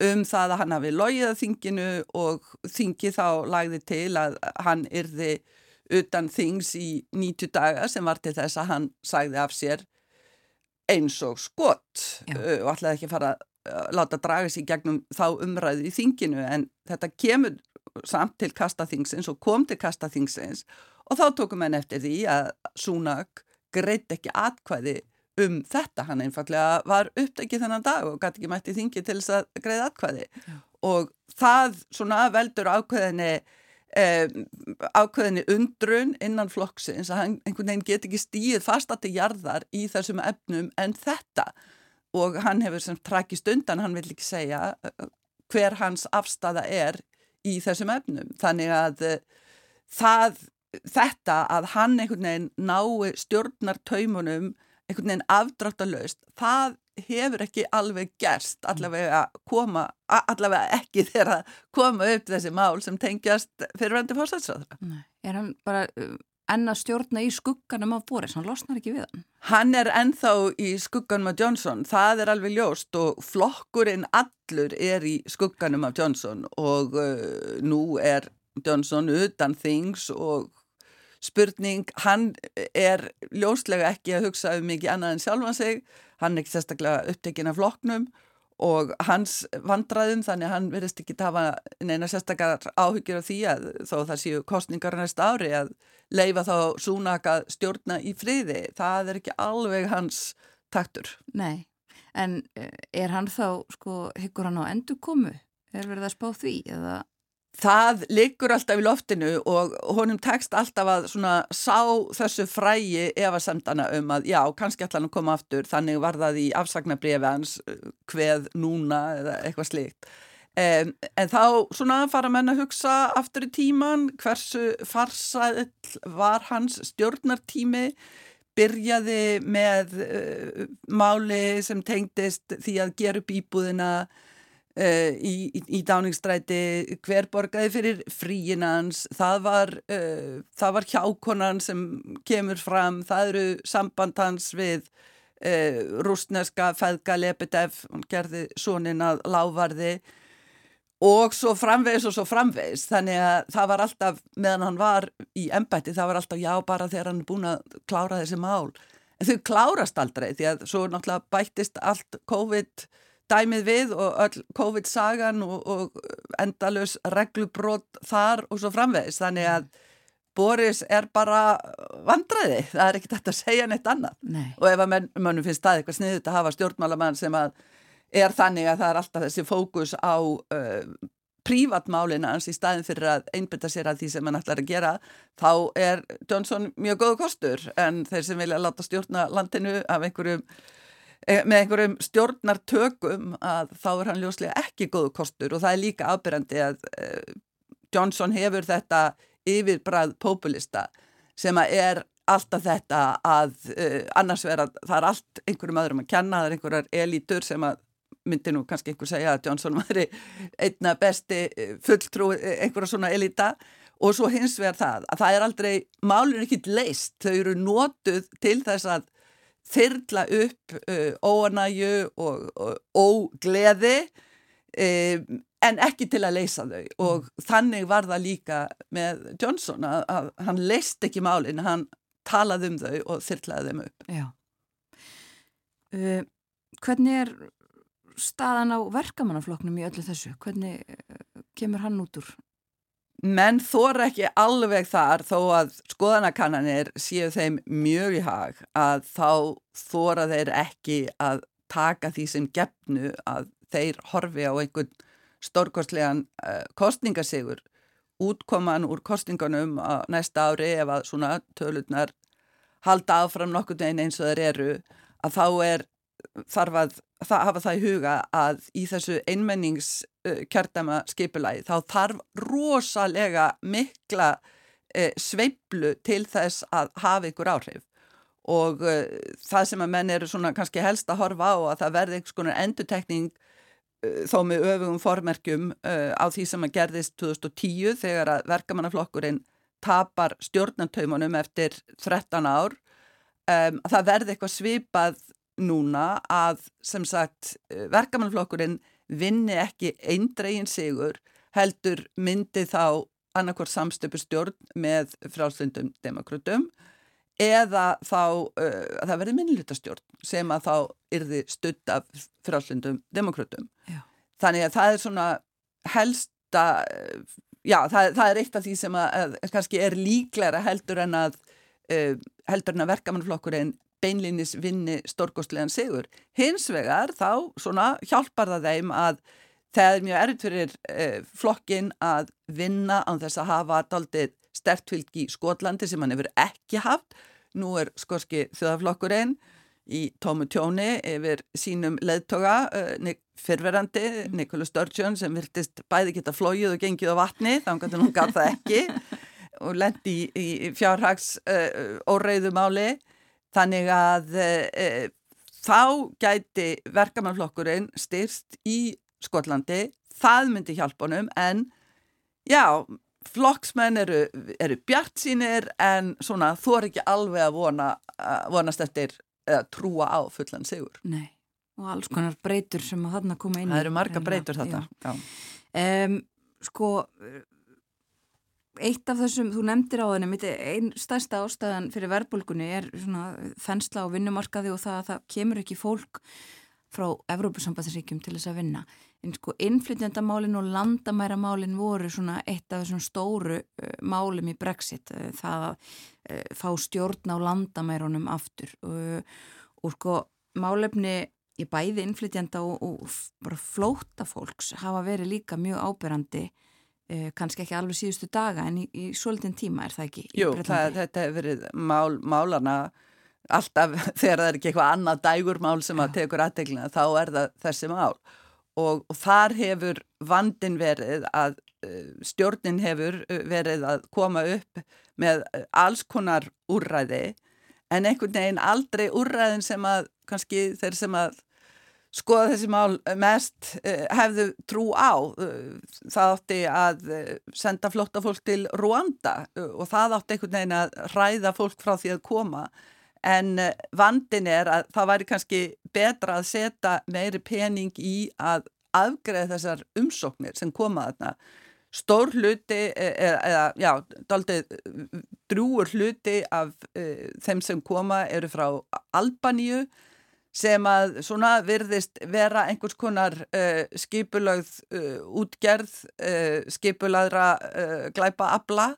[SPEAKER 4] um það að hann hafi logið að þinginu og þingi þá lagði til að hann yrði utan þings í 90 daga sem var til þess að hann sagði af sér eins og skott uh, og ætlaði ekki að fara að láta draga sér gegnum þá umræðu í þinginu. En þetta kemur samt til kastaþingsins og kom til kastaþingsins Og þá tókum henn eftir því að Súnak greitt ekki atkvæði um þetta. Hann einfallega var uppdækið þennan dag og gæti ekki mætti þingi til þess að greiða atkvæði. Já. Og það svona veldur ákveðinni, eh, ákveðinni undrun innan flokksins að hann einhvern veginn get ekki stíð fastati jarðar í þessum efnum en þetta. Og hann hefur sem trakist undan, hann vil ekki segja eh, hver hans afstafa er í þessum efnum. Þannig að eh, það þetta að hann einhvern veginn nái stjórnartaumunum einhvern veginn afdráttalöst það hefur ekki alveg gerst allavega koma allavega ekki þegar að koma upp þessi mál sem tengjast fyrirvændi fórstæðsraðra
[SPEAKER 1] Er hann bara uh, enna stjórna í skugganum af Boris, hann losnar ekki við hann.
[SPEAKER 4] Hann er ennþá í skugganum af Johnson. Það er alveg ljóst og flokkurinn allur er í skugganum af Johnson og uh, nú er Johnson utan things og spurning, hann er ljóslega ekki að hugsa um mikið annað en sjálfan sig, hann er ekki sérstaklega upptekinn af floknum og hans vandraðum þannig að hann verðist ekki tafa neina sérstakar áhyggjur af því að þó það séu kostningar næst ári að leifa þá súnaka stjórna í friði, það er ekki alveg hans taktur.
[SPEAKER 1] Nei, en eh, er hann þá, sko, hyggur hann á endur komu? Er verið að spá því eða?
[SPEAKER 4] Það liggur alltaf í loftinu og honum tekst alltaf að sá þessu frægi efasemdana um að já, kannski ætla hann að koma aftur þannig var það í afsagnabriði hans hveð núna eða eitthvað slíkt. En, en þá svona fara menn að hugsa aftur í tíman hversu farsæll var hans stjórnartími byrjaði með uh, máli sem tengdist því að gera upp íbúðina Uh, í, í, í dáningsstræti hver borgaði fyrir fríinans það var, uh, það var hjákonan sem kemur fram það eru sambandans við uh, rúsneska feðga Lebedev, hún gerði sonin að lávarði. Og svo framvegis og svo framvegis þannig að það var alltaf meðan hann var í embætti það var alltaf já bara þegar hann er búin að klára þessi mál. En þau klárast aldrei því að svo náttúrulega bættist allt COVID dæmið við og öll COVID-sagan og, og endalus reglubrót þar og svo framvegis. Þannig að Boris er bara vandraði, það er ekkert að segja neitt annað.
[SPEAKER 1] Nei.
[SPEAKER 4] og ef að mönnum finnst það eitthvað sniðut að hafa stjórnmálamann sem að er þannig að það er alltaf þessi fókus á uh, prívatmálina hans í staðin fyrir að einbyrta sér að því sem hann ætlar að gera þá er Johnson mjög góð kostur. En þeir sem vilja láta stjórna landinu af einhverjum Eh, með einhverjum stjórnartökum að þá er hann ljóslega ekki góðu kostur og það er líka afbyrjandi að uh, Johnson hefur þetta yfirbræð populista sem að er alltaf þetta að uh, annars vera, það er allt einhverjum öðrum að kenna, það er einhverjar elítur sem að myndi nú kannski einhver segja að Johnson væri einna besti fulltrú einhverja svona elita og svo hins vegar það að það er aldrei, málur er ekki leist, þau eru nótuð til þess að þyrla upp uh, óanæju og, og ógleði um, en ekki til að leysa þau og mm. þannig var það líka með Johnson að, að hann leist ekki málinn, hann talaði um þau og þyrlaði þeim upp.
[SPEAKER 1] Uh, hvernig er staðan á verkamannafloknum í öllu þessu? Hvernig kemur hann út úr
[SPEAKER 4] menn þóra ekki alveg þar þó að skoðanakannanir séu þeim mjög í hag að þá þóra þeir ekki að taka því sem gefnu að þeir horfi á einhvern stórkostlegan uh, kostningasigur útkoman úr kostingunum á næsta ári ef að svona tölurnar halda áfram nokkur veginn eins og þeir eru að þá er þarf að það, hafa það í huga að í þessu einmennings uh, skipulagi þá þarf rosalega mikla uh, sveiblu til þess að hafa ykkur áhrif. Og uh, það sem að menn eru svona kannski helst að horfa á að það verði einhvers konar endutekning þó með öfugum formerkjum á því sem að gerðist 2010 þegar að verkamannaflokkurinn tapar stjórnantaumunum eftir 13 ár. Um, það verði eitthvað svipað núna að sem sagt verkamannflokkurinn vinni ekki eindregin sigur heldur myndi þá annarkvort samstöpustjórn með frálslundum demokrautum eða þá uh, að það verði minnlutastjórn sem að þá yrði stutt af frálslundum demokrautum. Þannig að það er svona helsta, já það, það er eitt af því sem að, að kannski er líklæra heldur en að uh, heldur en að verkamannflokkurinn beinlinis vinni stórkostlegan sigur. Hins vegar þá svona hjálpar það þeim að það er mjög erfitt fyrir eh, flokkin að vinna án þess að hafa daldið stertfylgi í Skotlandi sem hann hefur ekki haft. Nú er skorski þjóðaflokkurinn í tómu tjóni yfir sínum leðtoga uh, fyrverandi Nikola Sturgeon sem virtist bæði geta flóið og gengið á vatni þannig að hún gaf það ekki og lendi í, í fjárhags uh, óreiðumáli Þannig að e, þá gæti verkamannflokkurinn styrst í Skotlandi, það myndi hjálpa honum en já, flokksmenn eru, eru bjart sínir en svona þú er ekki alveg að vona, vonast eftir eða trúa á fullan sigur.
[SPEAKER 1] Nei, og alls konar breytur sem að þarna koma inn.
[SPEAKER 4] Það eru marga breytur þetta.
[SPEAKER 1] Um, sko eitt af þessum, þú nefndir á þennum einn stærsta ástæðan fyrir verbulgunni er svona þensla á vinnumarkaði og það að það kemur ekki fólk frá Evrópusambandsríkjum til þess að vinna. En sko innflytjandamálin og landamæramálin voru svona eitt af þessum stóru uh, málum í Brexit uh, það að uh, fá stjórn á landamærunum aftur. Og sko málefni í bæði innflytjanda og, og bara flóta fólks hafa verið líka mjög áberandi Uh, kannski ekki alveg síðustu daga en í, í svolítinn tíma er það ekki
[SPEAKER 4] Jú, það, þetta hefur verið mál, málana alltaf þegar það er ekki eitthvað annað dægurmál sem að tekur aðteglina þá er það þessi mál. Og, og þar hefur vandin verið að uh, stjórnin hefur uh, verið að koma upp með alls konar úrræði en einhvern veginn aldrei úrræðin sem að kannski þeir sem að skoða þessi mál mest uh, hefðu trú á. Uh, það átti að senda flotta fólk til Rwanda og það átti einhvern veginn að ræða fólk frá því að koma. En vandin er að það væri kannski betra að setja meiri pening í að afgreða þessar umsóknir sem koma þarna. Stór hluti eða, já, daldið drúur hluti af þeim sem koma eru frá Albaníu sem að svona virðist vera einhvers konar uh, skipulagð uh, útgerð, uh, skipulaðra glæpa abla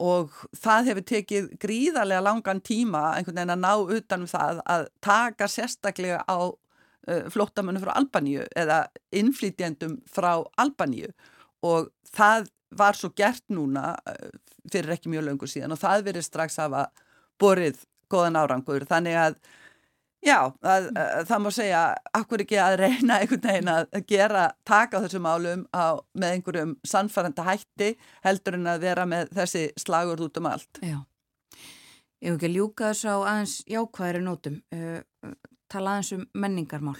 [SPEAKER 4] og það hefur tekið gríðarlega langan tíma einhvern veginn að ná utanum það að taka sérstaklega á flóttamunum frá Albaníu eða innflytjendum frá Albaníu. Og það var svo gert núna fyrir ekki mjög löngu síðan og það verið strax að hafa borið góðan árangur. Þannig að Já, að, að, það má segja, akkur ekki að reyna einhvern veginn að gera, taka þessum álum á, með einhverjum sannfæranda hætti heldur en að vera með þessi slagur út um allt.
[SPEAKER 1] Já, ég hef ekki ljúkað þess á aðeins jákvæðri nótum, uh, tala aðeins um menningarmál.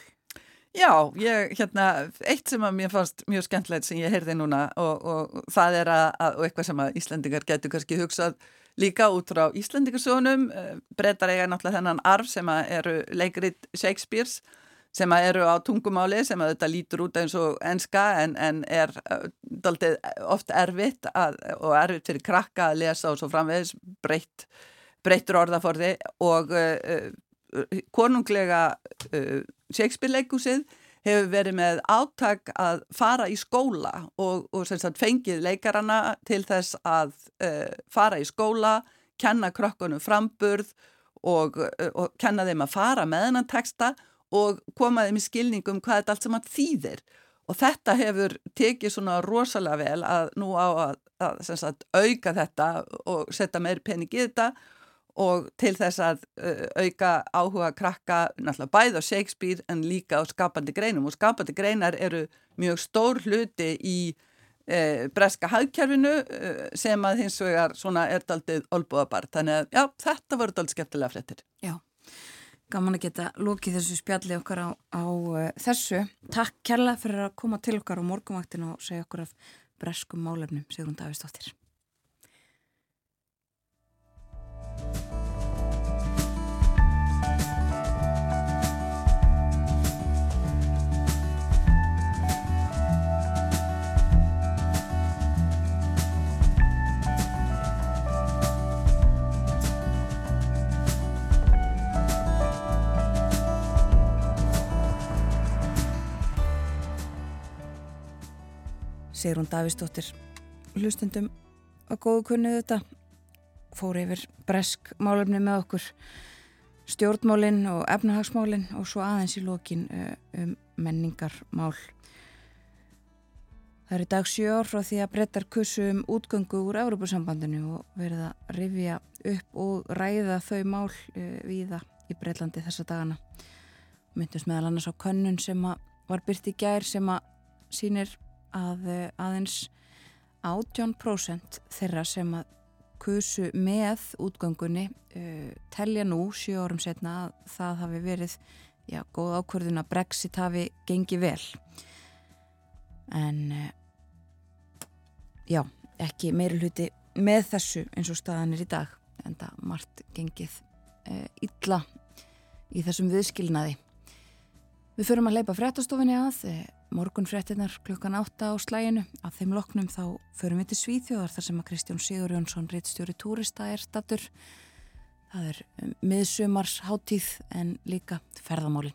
[SPEAKER 4] Já, ég, hérna, eitt sem að mér fannst mjög skemmtilegt sem ég heyrði núna og, og það er að, og eitthvað sem að Íslandingar getur kannski hugsað líka út frá Íslandingarsónum eh, breytar eiga náttúrulega þennan arf sem eru leikrit Shakespeare's sem eru á tungumáli sem þetta lítur út eins og enska en, en er uh, oft erfitt að, og erfitt fyrir krakka að lesa og svo framvegis breytt, breyttur orðaforði. Og uh, uh, konunglega Shakespeare leikúsið hefur verið með áttak að fara í skóla og, og sagt, fengið leikarana til þess að uh, fara í skóla, kenna krokkunum framburð og, uh, og kenna þeim að fara með hennan texta og koma þeim í skilningum hvað þetta allt saman þýðir. Og þetta hefur tekið svona rosalega vel að nú á að, að sagt, auka þetta og setja meir pening í þetta og til þess að uh, auka áhuga krakka náttúrulega bæð á Shakespeare en líka á skapandi greinum og skapandi greinar eru mjög stór hluti í uh, breska hagkjærfinu uh, sem að hins vegar svona er daldið olbúðabart þannig að já, þetta voru daldið skemmtilega frettir.
[SPEAKER 1] Já, gaman að geta lókið þessu spjalli okkar á, á þessu. Takk kærlega fyrir að koma til okkar á morgumvaktinu og segja okkur af breskum málefnum, Sigrun Davistóttir. Sigrun Davísdóttir hlustundum að góðu kunnið þetta fór yfir bresk málefni með okkur stjórnmálinn og efnahagsmálinn og svo aðeins í lókin eh, um menningarmál. Það er í dag sjö ár frá því að brettar kussu um útgöngu úr Európusambandinu og verið að rifja upp og ræða þau mál uh, viða í Breitlandi þessa dagana. Myndust meðal annars á könnun sem var byrt í gær sem að sínir að uh, aðeins 18% þeirra sem að kusu með útgöngunni uh, telja nú sjö árum setna að það hafi verið já, góð ákvörðun að Brexit hafi gengið vel. En uh, já, ekki meiri hluti með þessu eins og staðan er í dag en það margt gengið uh, illa í þessum viðskilnaði Við förum að leipa fréttastofinni að morgun fréttinar klukkan átta á slæginu að þeim loknum þá förum við til Svíþjóðar þar sem að Kristján Sigur Jónsson reittstjóri túrista er statur það er miðsumars háttíð en líka ferðamálin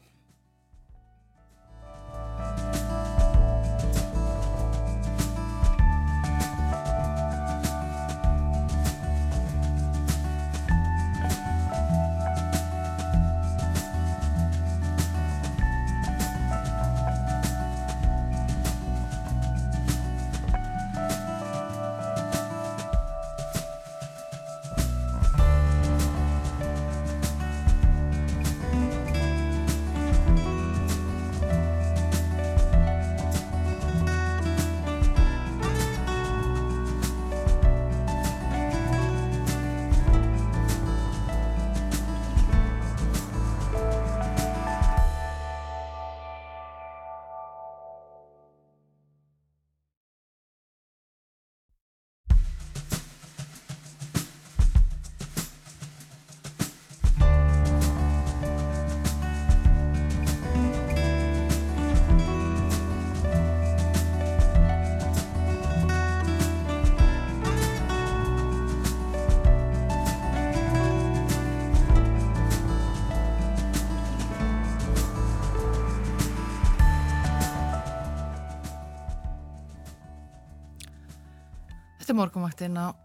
[SPEAKER 2] er morgunvaktinn á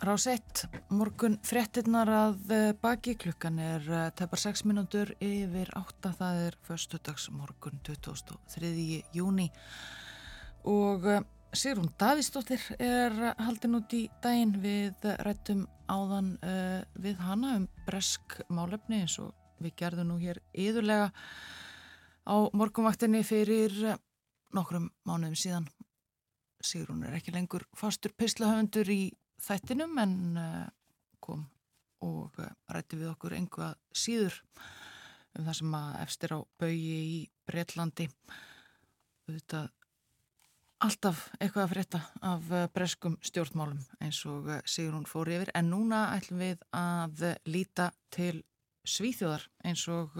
[SPEAKER 2] rás 1. Morgun frettinnar að eh, baki klukkan er eh, tepar 6 minútur yfir 8. Það er förstudags morgun 23. júni og eh, Sigrun Davísdóttir er haldin út í daginn við rættum áðan við hana um bresk málefni eins og við gerðum nú hér yðurlega á morgunvaktinni fyrir nokkrum mánuðum síðan Sigrún er ekki lengur fastur pislahöfundur í þættinum en uh, kom og uh, rætti við okkur einhvað síður um það sem að efstir á baui í Breitlandi þetta alltaf eitthvað að frétta af uh, breskum stjórnmálum eins og Sigrún fór yfir. En núna ætlum við að líta til Svíþjóðar eins og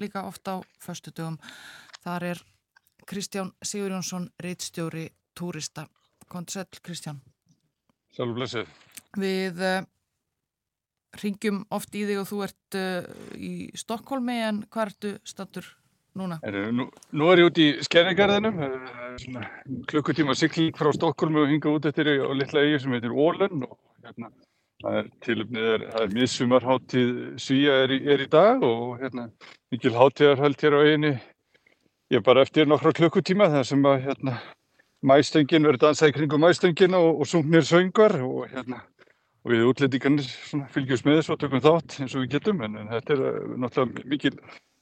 [SPEAKER 2] líka ofta á förstu dögum þar er Kristján Sigur Jónsson reittstjóri túrista. Kontur sæl, Kristján.
[SPEAKER 5] Sjálf blessið.
[SPEAKER 2] Við uh, ringjum oft í þig og þú ert uh, í Stokkólmi en hvað ertu stattur núna?
[SPEAKER 5] Er, nú, nú er ég út í Skerringarðinum, klukkutíma sikling frá Stokkólmi og hinga út eftir á litla eigi sem heitir Ólun og hérna það er tilumnið, það er miðsumarháttíð Svíja er, er í dag og hérna mikil háttíðarhald hér á eiginni ég er bara eftir nokkra klukkutíma þar sem að hérna, mæstöngin verður dansað í kringum mæstöngina og, og sungnir söngar og hérna og við útlendingarnir fylgjumst með þessu og tökum þátt eins og við getum en, en þetta er uh, náttúrulega mikil,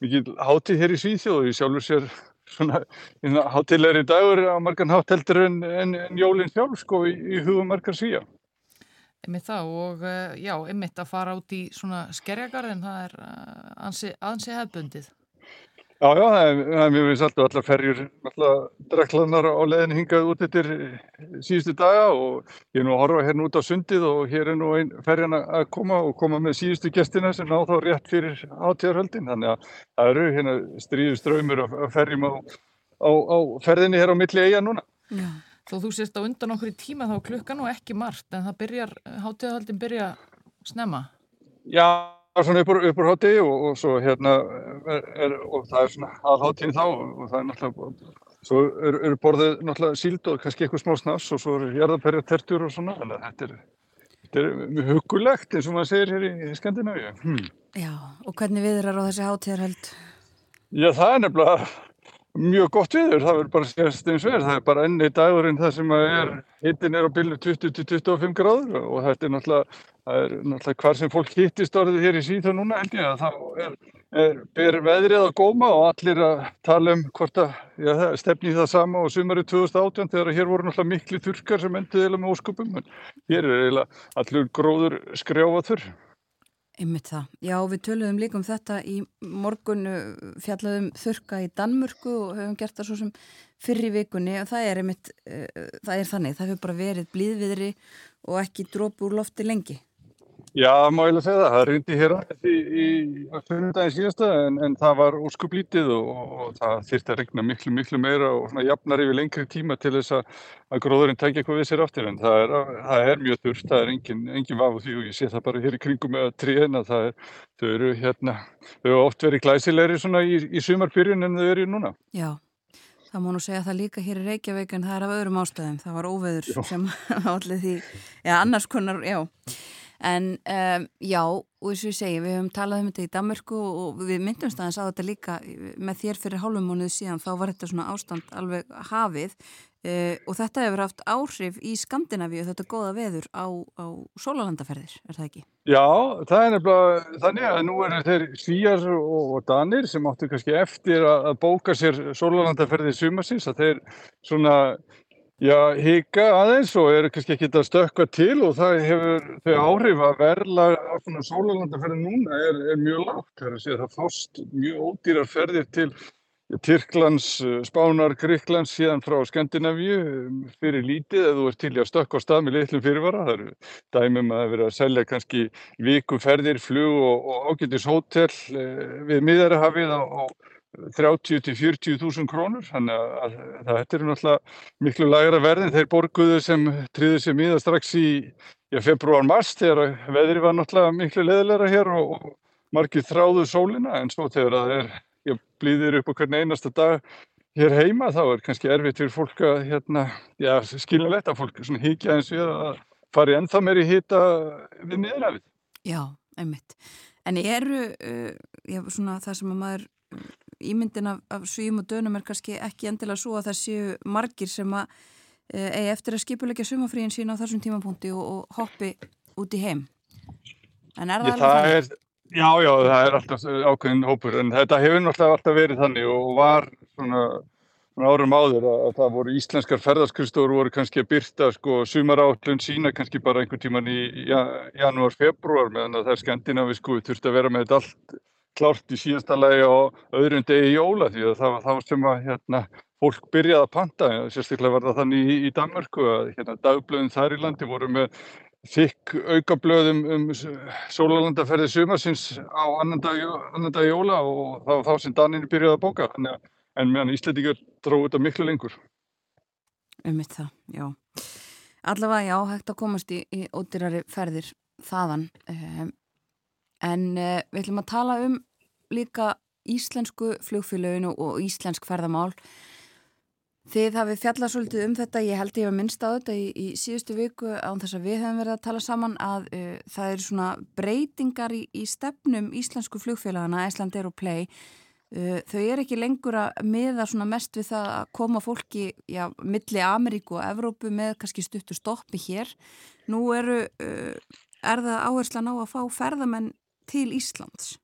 [SPEAKER 5] mikil hátíð hér í Svíþjóð og ég sjálfur sér svona hátíðleiri dagur á margan hátt heldur en, en, en jólinn sjálf sko í, í hugum margar svíja.
[SPEAKER 2] Ymmið það og uh, já, ymmið að fara út í svona skerjagarðin, það er uh, ansi, ansi hefbundið.
[SPEAKER 5] Já, já, það er, mjög vinsalt og allar ferjur, allar dreklanar á leðin hingað út eftir síðustu daga og ég er nú að horfa hérna út á sundið og hér er nú einn ferjan að koma og koma með síðustu gestina sem ná þá rétt fyrir átíðarhöldin. Þannig að það eru hérna stríðu ströymur af ferjum á, á, á ferðinni hér á milli eiga núna.
[SPEAKER 2] Já. Þó þú sést á undan okkur í tíma þá klukkan og ekki margt en það byrjar, hátíðarhöldin byrja snemma.
[SPEAKER 5] Já svona uppur, uppur hátti og, og svo hérna er, er, og það er svona aðháttíðin þá og það er náttúrulega svo eru er borðið náttúrulega síld og kannski eitthvað smá snass og svo eru jarðaperja tertur og svona þannig að þetta er, þetta er hugulegt eins og maður segir hér í, í Skandinavíu hmm.
[SPEAKER 1] Já, og hvernig viðrar á þessi hátíðarhald?
[SPEAKER 5] Já, það er nefnilega mjög gott viður, það verður bara sérst eins og er, það er bara enni dagurinn það sem er, hittin er á bylnu 20-25 gráður og þetta er náttúrulega, það er náttúrulega hvar sem fólk hittist orðið hér í síðan núna held ég að það er, er ber veðrið að góma og allir að tala um hvort að, já það stefni það sama og sumari 2018 þegar hér voru náttúrulega miklu þurkar sem endiði eða með óskupum, en hér er eiginlega allur gróður skrjáfaður.
[SPEAKER 1] Ymmið það. Já, við töluðum líka um þetta í morgun fjallaðum þurka í Danmörku og höfum gert það svo sem fyrri vikunni og það er ymmið, eh, það er þannig, það hefur bara verið blíðviðri og ekki drópu úr lofti lengi.
[SPEAKER 5] Já, má ég lega segja það. Það reyndi hér aðeins í, í fyrrundagin síðasta en, en það var óskuplítið og, og það þyrtti að regna miklu, miklu meira og jafnar yfir lengri tíma til þess að, að gróðurinn tækja eitthvað við sér aftur en það er, það er mjög þurft, það er engin, engin vafu því og ég sé það bara hér í kringum með að tríðina, það er, þau eru hérna, þau eru oft verið glæsilegri svona í, í sumarpyrjun en þau eru núna.
[SPEAKER 1] Já. Það má nú segja það líka hér í Reykjavík en það er af öðrum ástæðum. Það var óveður já. sem allir því, já annars konar, já. En um, já, og eins og ég segi, við höfum talað um þetta í Danmörku og við myndumst aðeins á þetta líka með þér fyrir hálfumónuðu síðan, þá var þetta svona ástand alveg hafið uh, og þetta hefur haft áhrif í Skandinavíu, þetta goða veður á, á sólalandaferðir, er það ekki?
[SPEAKER 5] Já, það er nefnilega þannig að nú er þeir svíjar og, og danir sem áttu kannski eftir að, að bóka sér sólalandaferðir sumasins, að þeir svona Já, hika aðeins og eru kannski ekki að stökka til og það hefur þau áhrif að verla á svona sólalandaferðin núna er, er mjög lágt. Það er að segja að það fást mjög ódýrar ferðir til Tyrklands, Spánar, Gríklands síðan frá Skandinavíu um, fyrir lítið eða þú ert til að stökka á stað með litlum fyrirvara. Það eru dæmum að vera að selja kannski viku ferðir, flug og, og ágætis hótel eh, við miðarhafið á 30 til 40 þúsund krónur þannig að, þetta er náttúrulega miklu lagra verðin þeir borguðu sem triðu í það strax í februar-mars þegar veðri var náttúrulega miklu leðilegra hér og, og margir þráðu sólina en svo þegar það er já, blíðir upp okkur einasta dag hér heima þá er kannski erfitt fyrir fólk að hérna, já, skiljanlegt að fólk híkja eins við að fari ennþá meiri hýta við niðurhafið.
[SPEAKER 1] Já, einmitt. En eru uh, já, svona það sem að maður ímyndin af, af svíum og dönum er kannski ekki endilega svo að það séu margir sem að e, eigi eftir að skipulegja sumafríin sína á þessum tímapunkti og, og hoppi út í heim. En er það,
[SPEAKER 5] það alveg þannig? Já, já, það er alltaf ákveðin hópur en þetta hefur náttúrulega alltaf verið þannig og var svona, svona árum áður að, að það voru íslenskar ferðarskristóður voru kannski að byrta sko sumarállun sína kannski bara einhvern tíman í ja, janúar, februar meðan að það er skendinavi sko þurfti að vera með þetta allt klárt í síðasta lagi á öðrum degi jóla því að það var þá sem að hérna, fólk byrjaði að panta, sérstaklega var það þannig í, í Danmörku að hérna, dagblöðin þar í landi voru með þykk aukablöðum um sólalandaferði sumarsins á annan dag, annan dag jóla og það var þá sem Daninni byrjaði að bóka en meðan Íslandingar dróði þetta miklu lengur.
[SPEAKER 1] Um mitt það, já. Allavega já, hægt að komast í, í ódýrari ferðir þaðan. Um, En uh, við ætlum að tala um líka íslensku flugfélöginu og íslensk ferðamál. Þið hafið fjallað svolítið um þetta, ég held ég að minnst á þetta í, í síðustu viku án þess að við hefum verið að tala saman að uh, það eru svona breytingar í, í stefnum íslensku flugfélagana, Æsland Aeroplay, Uh, þau er ekki lengur að miða svona mest við það að koma fólki já, milli Ameríku og Evrópu með kannski stuttu stoppi hér nú eru, uh, er það áherslan á að fá ferðamenn til Íslands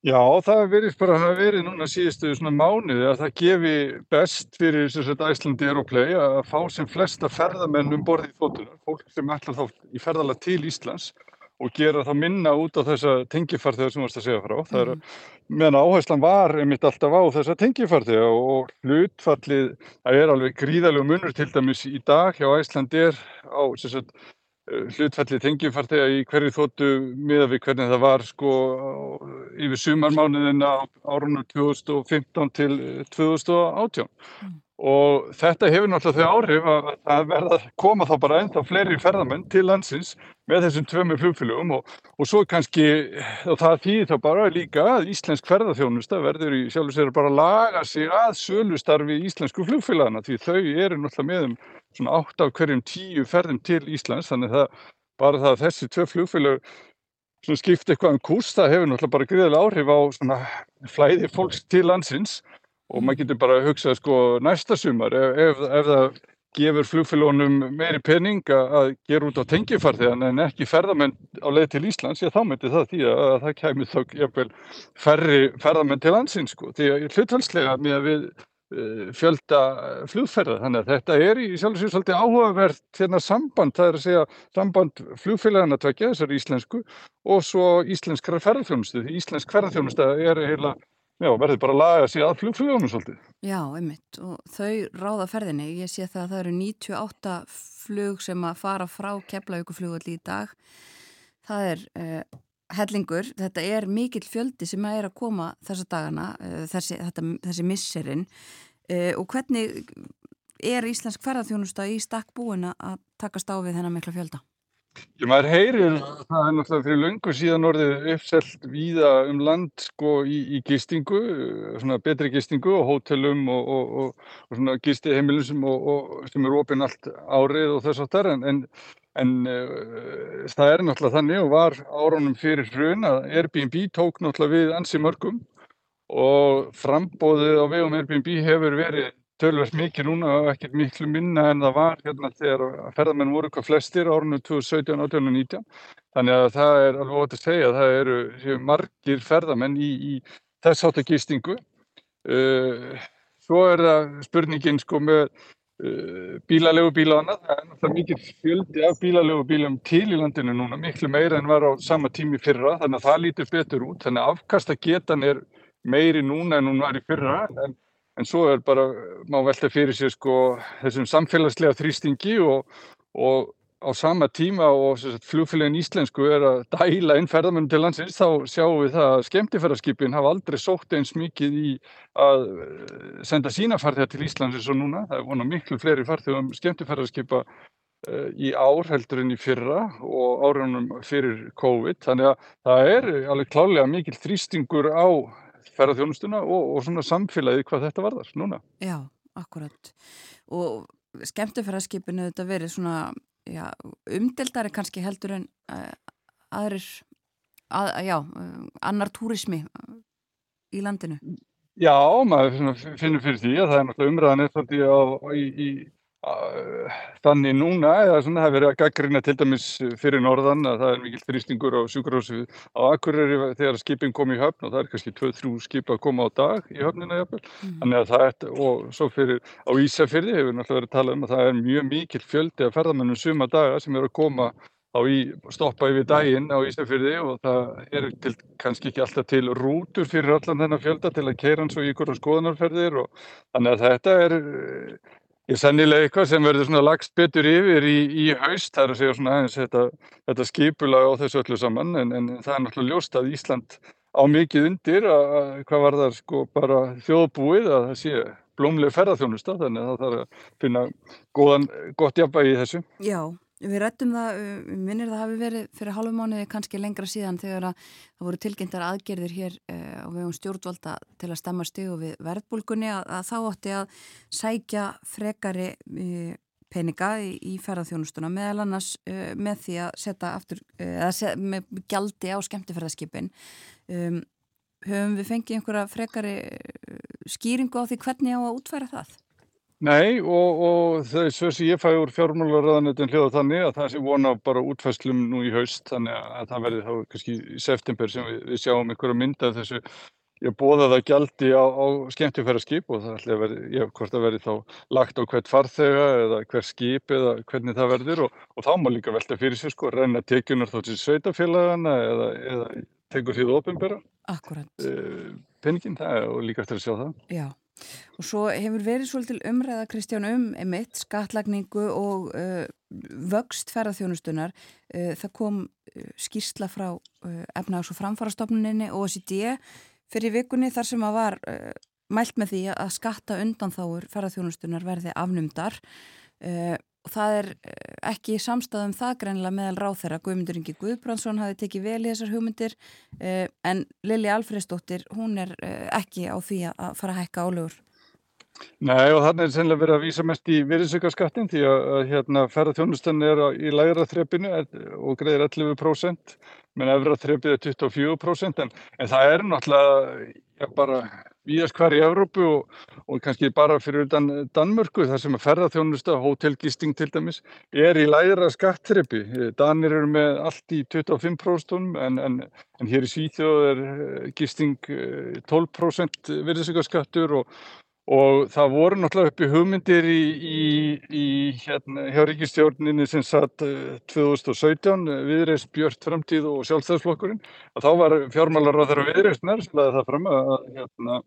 [SPEAKER 5] Já, það verið bara að hafa verið núna síðustu svona mánuði að það gefi best fyrir Æslandi Aeroplay að fá sem flesta ferðamenn um borðið þóttunar, fólk sem ætlar þá í ferðala til Íslands og gera það minna út á þessa tengifarþegar sem varst að segja frá. Mm. Það er að, meðan áherslan var einmitt alltaf á þessa tengifarþega og hlutfallið, það er alveg gríðalegu munur til dæmis í dag hjá Æslandi er á sagt, hlutfallið tengifarþega í hverju þóttu miða við hvernig það var sko yfir sumarmánuðin á árunum 2015 til 2018 mm. og þetta hefur náttúrulega þau áhrif að það verða að koma þá bara ennþá fleiri ferðamenn til landsins með þessum tvömi flugfélögum og, og svo kannski, og það þýðir þá bara líka að íslensk ferðarþjónusta verður í sjálf og sér bara að laga sig að sölustarfi íslensku flugfélagana því þau eru náttúrulega með um svona 8 af hverjum 10 ferðum til Íslands þannig að bara það að þessi tvö flugfélag skipta eitthvað um kús það hefur náttúrulega bara gríðilega áhrif á svona flæði fólks til landsins. Og maður getur bara að hugsa sko næsta sumar ef, ef, ef það gefur flugfélagunum meiri pening að gera út á tengifarþegan en ekki ferðamenn á leið til Íslands, já þá myndi það því að það kemur þá færri ferðamenn til landsins sko. Því að hlutvalslega með að við fjölda flugferða. Þannig að þetta er í sjálf og sér svolítið áhugavert hérna samband, það er að segja samband flugfélagana tvekja, þessar íslensku og svo íslenskra ferðarþjónustu því íslensk ferðarþjónusta er heila já, verður bara að laga sig að flugfélagunum svolítið.
[SPEAKER 1] Já, einmitt og þau ráða ferðinni, ég sé það að það eru 98 flug sem að fara frá Keflavíkuflugalli í dag. Það er uh, hellingur, þetta er mikill fjöldi sem er að koma þessa dagana uh, þessi, þetta, þessi misserinn uh, og hvernig er Íslensk ferðarþjónusta í stakk búin að takast á við þennan mikla fjölda?
[SPEAKER 5] Já, maður heyrir að það er náttúrulega fyrir löngu síðan orðið uppselt víða um land sko í, í gistingu, svona betri gistingu og hótelum og, og, og, og svona gistiheimilum sem, sem er ofinn allt árið og þess aftar en, en, en uh, það er náttúrulega þannig og var árunum fyrir hrun að Airbnb tók náttúrulega við ansi mörgum og frambóðið á vegum Airbnb hefur verið tölvert mikið núna og ekkert miklu minna en það var hérna þegar ferðarmenn voru hvað flestir árunum 2017, 18 og 19 þannig að það er alveg ótt að segja að það eru margir ferðarmenn í, í þess átta gistingu. Uh, svo er það spurningin sko með uh, bílalegu bílana það er náttúrulega mikið fjöldi af bílalegu bílum til í landinu núna miklu meira en var á sama tími fyrra þannig að það lítur betur út. Þannig að afkasta getan er meiri núna en hún var í fyrra en En svo er bara, má velta fyrir sér sko þessum samfélagslega þrýstingi og, og á sama tíma og flugfélagin íslensku er að dæla inn ferðarmennum til landsins þá sjáum við það að skemmtifæraskipin hafa aldrei sótt eins mikið í að eh, senda sína farþegar til Íslands eins og núna. Það er vona miklu fleiri farþegum skemmtifæraskipa uh, í ár heldur en í fyrra og árunum fyrir COVID. Þannig að það er alveg klálega mikil þrýstingur á ferðarþjónustuna og, og svona samfélagið hvað þetta varðar núna.
[SPEAKER 1] Já, akkurat. Og skemmtifæraskipinu þetta verið svona já, umdeldari kannski heldur en uh, aðrir, að, já, uh, annar túrismi í landinu.
[SPEAKER 5] Já, maður finnur fyrir því að það er náttúrulega umræðan eftir í, í þannig núna eða svona það verið að gaggrina til dæmis fyrir norðan að það er mikil þrýstingur á sjúkrahúsi á Akureyri þegar skipin kom í höfn og það er kannski 2-3 skip að koma á dag í höfnina jafnvel mm. þannig að það er og svo fyrir á Ísafyrði hefur náttúrulega verið að tala um að það er mjög mikil fjöldi af ferðamennum suma daga sem eru að koma á í, stoppa yfir daginn á Ísafyrði og það er til, kannski ekki alltaf til rútur fyrir allan þennan fjölda til að keira hans og ykkur á skoðanarferðir og þannig að þetta er er sannilega eitthvað sem verður svona lagst betur yfir í, í haust, það er að segja svona aðeins þetta, þetta skipulag á þessu öllu saman en, en það er náttúrulega ljóst að Ísland á mikið undir að, að hvað var það sko bara þjóðbúið að það sé blómleg ferðarþjónusta þannig að það þarf að finna góðan, gott jafnvægi í þessu.
[SPEAKER 1] Já, Við rættum það, minnir það hafi verið fyrir halvu mánuði kannski lengra síðan þegar að það voru tilkynntar aðgerðir hér uh, á vegum stjórnvalda til að stemma stegu við verðbólgunni að, að þá ótti að sækja frekari uh, peninga í, í ferðarþjónustuna meðal annars uh, með því að setja aftur, eða set, með gjaldi á skemmtifærðarskipin. Um, höfum við fengið einhverja frekari skýringu á því hvernig á að útfæra það?
[SPEAKER 5] Nei og, og þess að ég fæ úr fjármálaræðanetin hljóða þannig að það sé vona bara útfæslum nú í haust þannig að það verði þá kannski í september sem við, við sjáum einhverja mynda þessu ég bóða það gjaldi á, á skemmtifæraskip og það ætla að verði, ég hvort það verði þá lagt á hvert farþega eða hver skip eða hvernig það verður og, og þá má líka velta fyrir sig sko, reyna tekjunar þá til sveitafélagana eða, eða tegur því það ofinbera.
[SPEAKER 1] Akkurat.
[SPEAKER 5] Penningin það og líka eftir að sjá það.
[SPEAKER 1] Já. Og svo hefur verið svolítil umræða Kristján um emitt, skatlagningu og uh, vöxt ferðarþjónustunar. Uh, það kom uh, skýrsla frá efnags- og framfarastofnuninni og OCD fyrir vikunni þar sem að var mælt með því að skatta undan þáur ferðarþjónustunar verði afnumdar og það er ekki samstæðum það greinlega meðal ráð þeirra Guðmundur Ingi Guðbrandsson hafi tekið vel í þessar hugmyndir en Lili Alfredsdóttir hún er ekki á því að fara að hækka álugur
[SPEAKER 5] Nei og þannig er sennilega verið að vísa mest í virðsökarskattin því að hérna, ferðarþjónustan er í lægra þrepinu og greiðir 11% menn efra þrepið er 24% en, en það er náttúrulega bara víast hver í Evrópu og, og kannski bara fyrir utan Danmörku þar sem að ferðarþjónusta, hótelgisting til dæmis, er í lægra skattþrepi. Danir eru með allt í 25% en, en, en hér í Svíþjóð er eh, gisting 12% eh, virðsökarskattur og Og það voru náttúrulega uppi hugmyndir í, í, í hérna, hjá ríkistjórninni sem satt 2017 viðreist Björn Framtíð og sjálfstæðsflokkurinn að þá var fjármálar á þeirra viðreistnar sem laði það fram að hérna,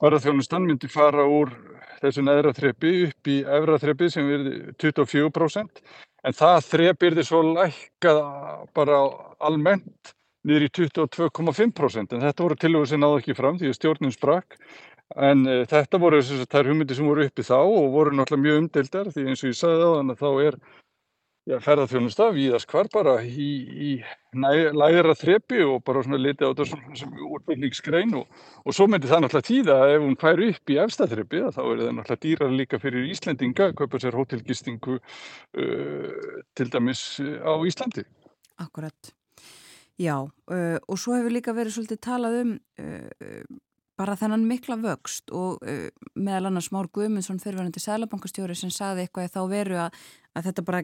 [SPEAKER 5] varðarþjónustan myndi fara úr þessu neðra þrepi upp í efra þrepi sem verði 24% en það þrepi er því svo lækkað bara almennt niður í 22,5% en þetta voru tilhugur sem náðu ekki fram því að stjórnum sprakk En uh, þetta voru þessar hugmyndir sem voru uppi þá og voru náttúrulega mjög umdeildar því eins og ég sagði á þannig að þá er ja, ferðarþjónusta víðast hvar bara í, í lægra þrepi og bara svona litið á sem útbygglingsgrein og, og svo myndi það náttúrulega tíða að ef hún hver upp í efsta þrepi þá er það náttúrulega dýrar líka fyrir Íslendinga að kaupa sér hótelgistingu uh, til dæmis á Íslandi.
[SPEAKER 1] Akkurat. Já uh, og svo hefur líka verið svolítið talað um bara þennan mikla vöxt og uh, meðal annars Már Guðmundsson fyrirverðandi sælabankastjóri sem saði eitthvað þá veru að, að þetta bara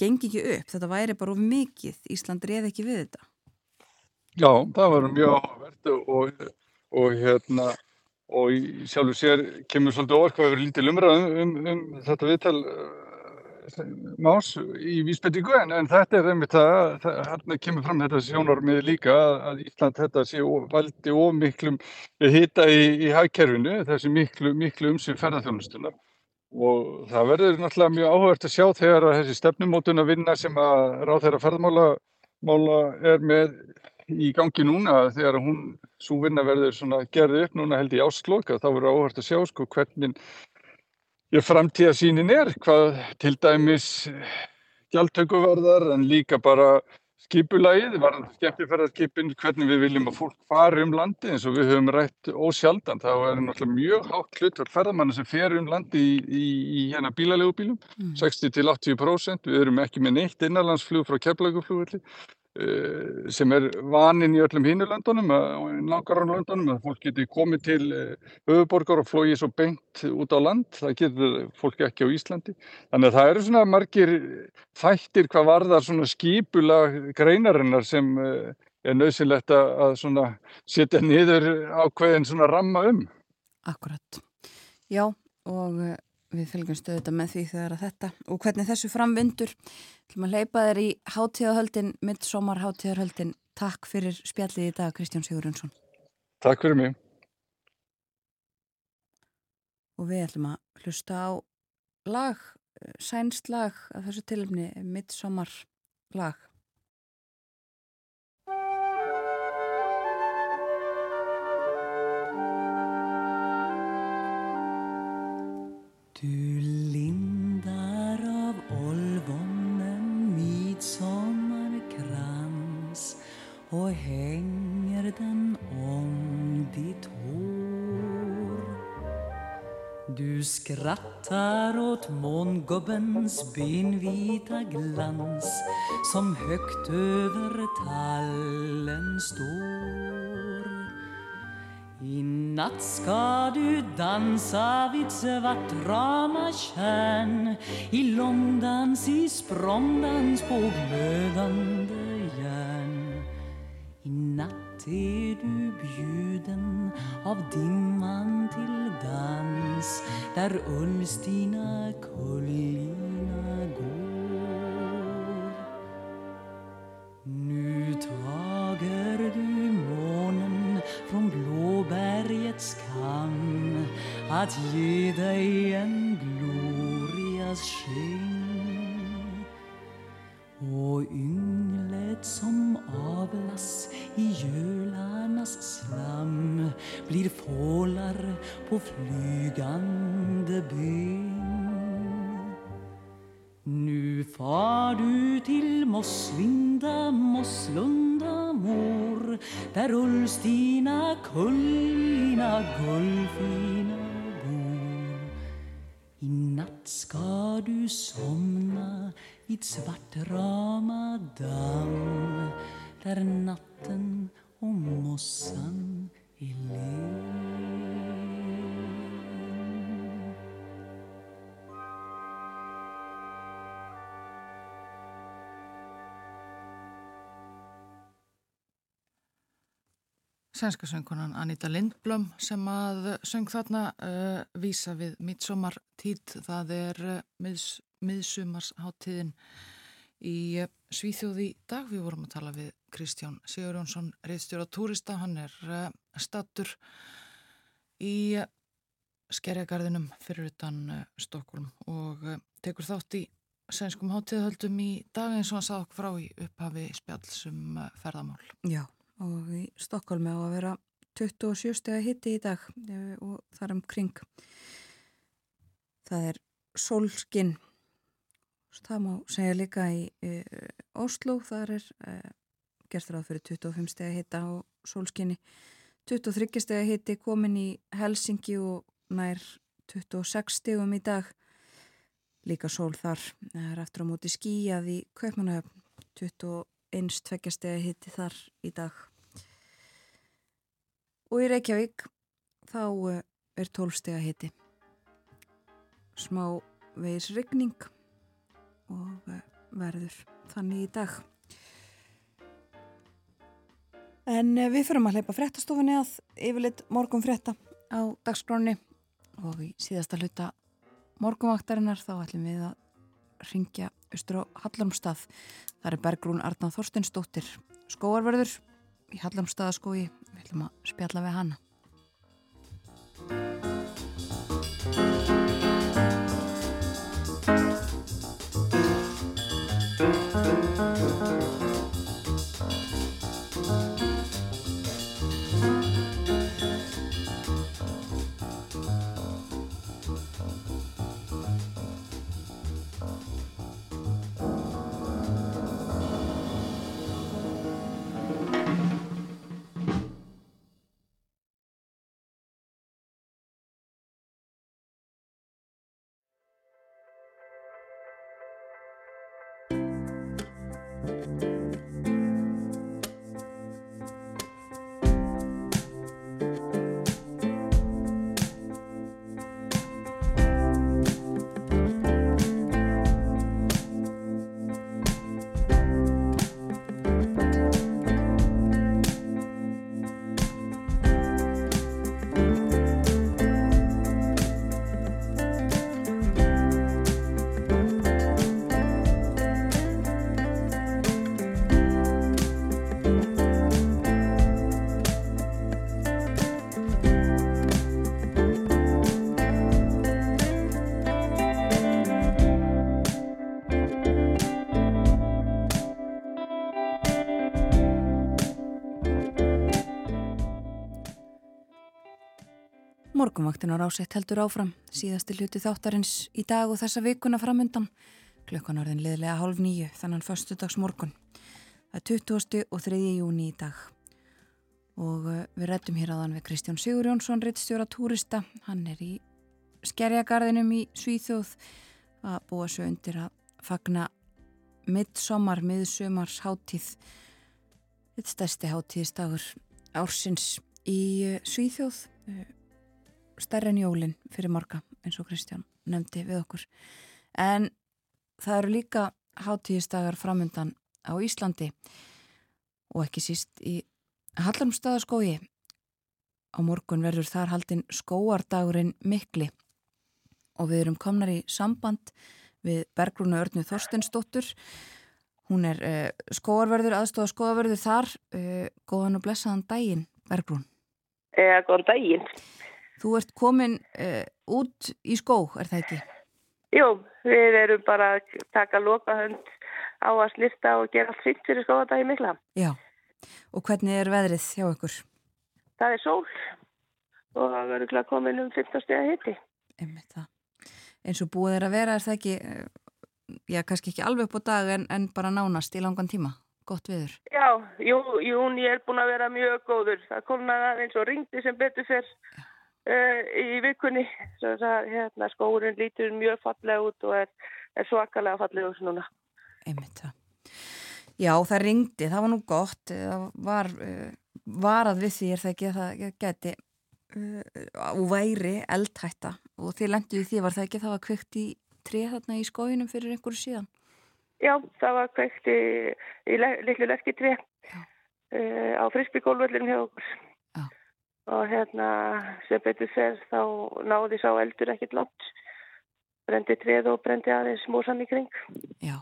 [SPEAKER 1] gengi ekki upp, þetta væri bara of mikið, Ísland reyði ekki við þetta.
[SPEAKER 5] Já, það var mjög áhverð og, og hérna og sjálfur sér kemur svolítið hefur lítið umræð um, um, um þetta viðtal más í vísbendingu en, en þetta er einmitt það, hérna kemur fram þetta sjónarmið líka að Ísland þetta sé valdi of miklum hita í, í hagkerfinu, þessi miklu, miklu umsýr ferðarþjónustuna og það verður náttúrulega mjög áhugart að sjá þegar að þessi stefnumótun að vinna sem að ráð þeirra ferðarmála er með í gangi núna þegar hún svo vinna verður gerði upp núna held í ásklokka þá verður áhugart að sjá sko hvernig ég framtíðasínin er, hvað til dæmis gjaldtökuverðar en líka bara skipulagið, varðan skemmtifærarskipin, hvernig við viljum að fólk fari um landi eins og við höfum rætt ósjaldan. Það er náttúrulega mjög hátt hlutvall ferðamanna sem fer um landi í, í, í hérna bílalegubílum, mm. 60-80%. Við erum ekki með neitt innanlandsflug frá keflaguflugvelli. Eh, sem er vanin í öllum hínulöndunum og nákvæmlandunum að fólk getur komið til eh, höfuborgar og flóið svo beint út á land, það getur fólk ekki á Íslandi. Þannig að það eru svona margir þættir hvað varðar svona skipula greinarinnar sem eh, er nöðsynlegt að setja niður ákveðin svona ramma um.
[SPEAKER 1] Akkurat. Já og Við fylgjum stöðuta með því þegar að þetta og hvernig þessu framvindur. Til maður leipa þeir í hátíðahöldin midsommar hátíðahöldin Takk fyrir spjallið í dag Kristján Sigurðunsson
[SPEAKER 5] Takk fyrir mig.
[SPEAKER 1] Og við ætlum að hlusta á lag, sænst lag af þessu tilumni, midsommar lag
[SPEAKER 3] Du skrattar åt mångubbens benvita glans som högt över tallen står. I natt ska du dansa vid svartrama tjärn I långdans, i språngdans på glödande järn I natt är du bjuden av dimman till dans där Ulstina kullina går. Nu tager du månen från blåbergets kam att ge dig flygande ben nu far du till Mosslinda, Mosslunda mor där Ulstina kullina gullfina bor. I natt ska du somna vid svartrama damm där natten och mossan är len
[SPEAKER 2] Sænska söngkonan Anita Lindblom sem að söng þarna uh, vísa við midsommar tíð. Það er uh, miðs, miðsumarsháttíðin í uh, Svíþjóði dag. Við vorum að tala við Kristján Sigurjónsson, reyðstjóra túrista. Hann er uh, stattur í uh, skerjagarðinum fyrir utan uh, Stokkólum og tekur þátt í sænskum háttíðahöldum í dag eins og hann sað okkur frá í upphafi spjallsum uh, ferðamál.
[SPEAKER 1] Já, og í Stokkólmi á að vera 27 steg hitti í dag eh, og þar um kring. Það er sólskinn. Það má segja líka í Oslo, þar er e, gert ráð fyrir 25 steg hitta og sólskinni. 23 steg hitti komin í Helsingi og nær 26 stegum í dag. Líka sól þar. Það er eftir á móti skíjað í Kaupmannahöfn. 21 tveggjastega hitti þar í dag. Og í Reykjavík þá eh, er 12 stega hitti. Smá vegis rigning og eh, verður þannig í dag. En eh, við fyrum að hleypa fréttastofunni að yfirleitt morgun frétta á dagskráni og í síðasta hluta morgunvaktarinnar þá ætlum við að ringja austur á Hallamstað. Það er Bergrún Arnáð Þorsteinsdóttir skóarverður í Hallamstaðaskói. Við ætlum að spjalla við hana. Morgunvaktin á rásett heldur áfram, síðasti hluti þáttarins í dag og þessa vikuna framundan, klukkan orðin liðlega hálf nýju, þannan förstudags morgun. Það er 20. og 3. júni í dag og uh, við rettum hér aðan við Kristján Sigur Jónsson, reittstjóra túrista, hann er í skerjagarðinum í Svíþjóð að búa svo undir að fagna midsommar, miðsumars háttíð, þetta stærsti háttíðstagur ársins í eh, Svíþjóð eh, stærri en jólin fyrir marga eins og Kristján nefndi við okkur. En það eru líka hátíðistagar framöndan á Íslandi og ekki síst í Hallarmstaðaskói á morgun verður þar haldinn skóardagurinn mikli. Og við erum komnar í samband við Bergrúnu Örnu Þorstensdóttur hún er uh, skóarverður, aðstofa skóarverður þar. Uh, góðan og blessaðan daginn Bergrún.
[SPEAKER 6] Eða, góðan daginn.
[SPEAKER 1] Þú ert komin uh, út í skó, er það ekki?
[SPEAKER 6] Jú, við erum bara að taka lokahönd á að slista og gera allt fint fyrir skóðadagi mikla.
[SPEAKER 1] Já, og hvernig er veðrið hjá ykkur?
[SPEAKER 6] Það er sól og það verður glæð komin um 15 steg að hitti.
[SPEAKER 1] Einmitt það. Eins og búið er að vera, er það ekki, uh, já, kannski ekki alveg upp á dag en, en bara nánast í langan tíma? Gott viður.
[SPEAKER 6] Já, jú, jún, ég er búin að vera mjög góður. Það kolnaði aðeins og ringdi sem betur fyrr uh, í vikunni. Svo það, hérna, skóurinn lítur mjög fallega út og er, er svakalega fallega út núna.
[SPEAKER 1] Einmitt það. Já, það ringdi, það var nú gott, það var uh, varað við því er það ekki að það geti uh, og væri eldhætta og þið lenduði því var það ekki að það var kveikt í trið þarna í skóinum fyrir einhverju síðan.
[SPEAKER 6] Já, það var kveikt í, í le, litlu lerkitri
[SPEAKER 1] Já.
[SPEAKER 6] uh, á frisbygólvöldinum hjá okkur.
[SPEAKER 1] Já.
[SPEAKER 6] Og hérna, sem betur fer, þá náði sá eldur ekkert langt. Brendi trið og brendi aðeins músan í kring.
[SPEAKER 1] Já,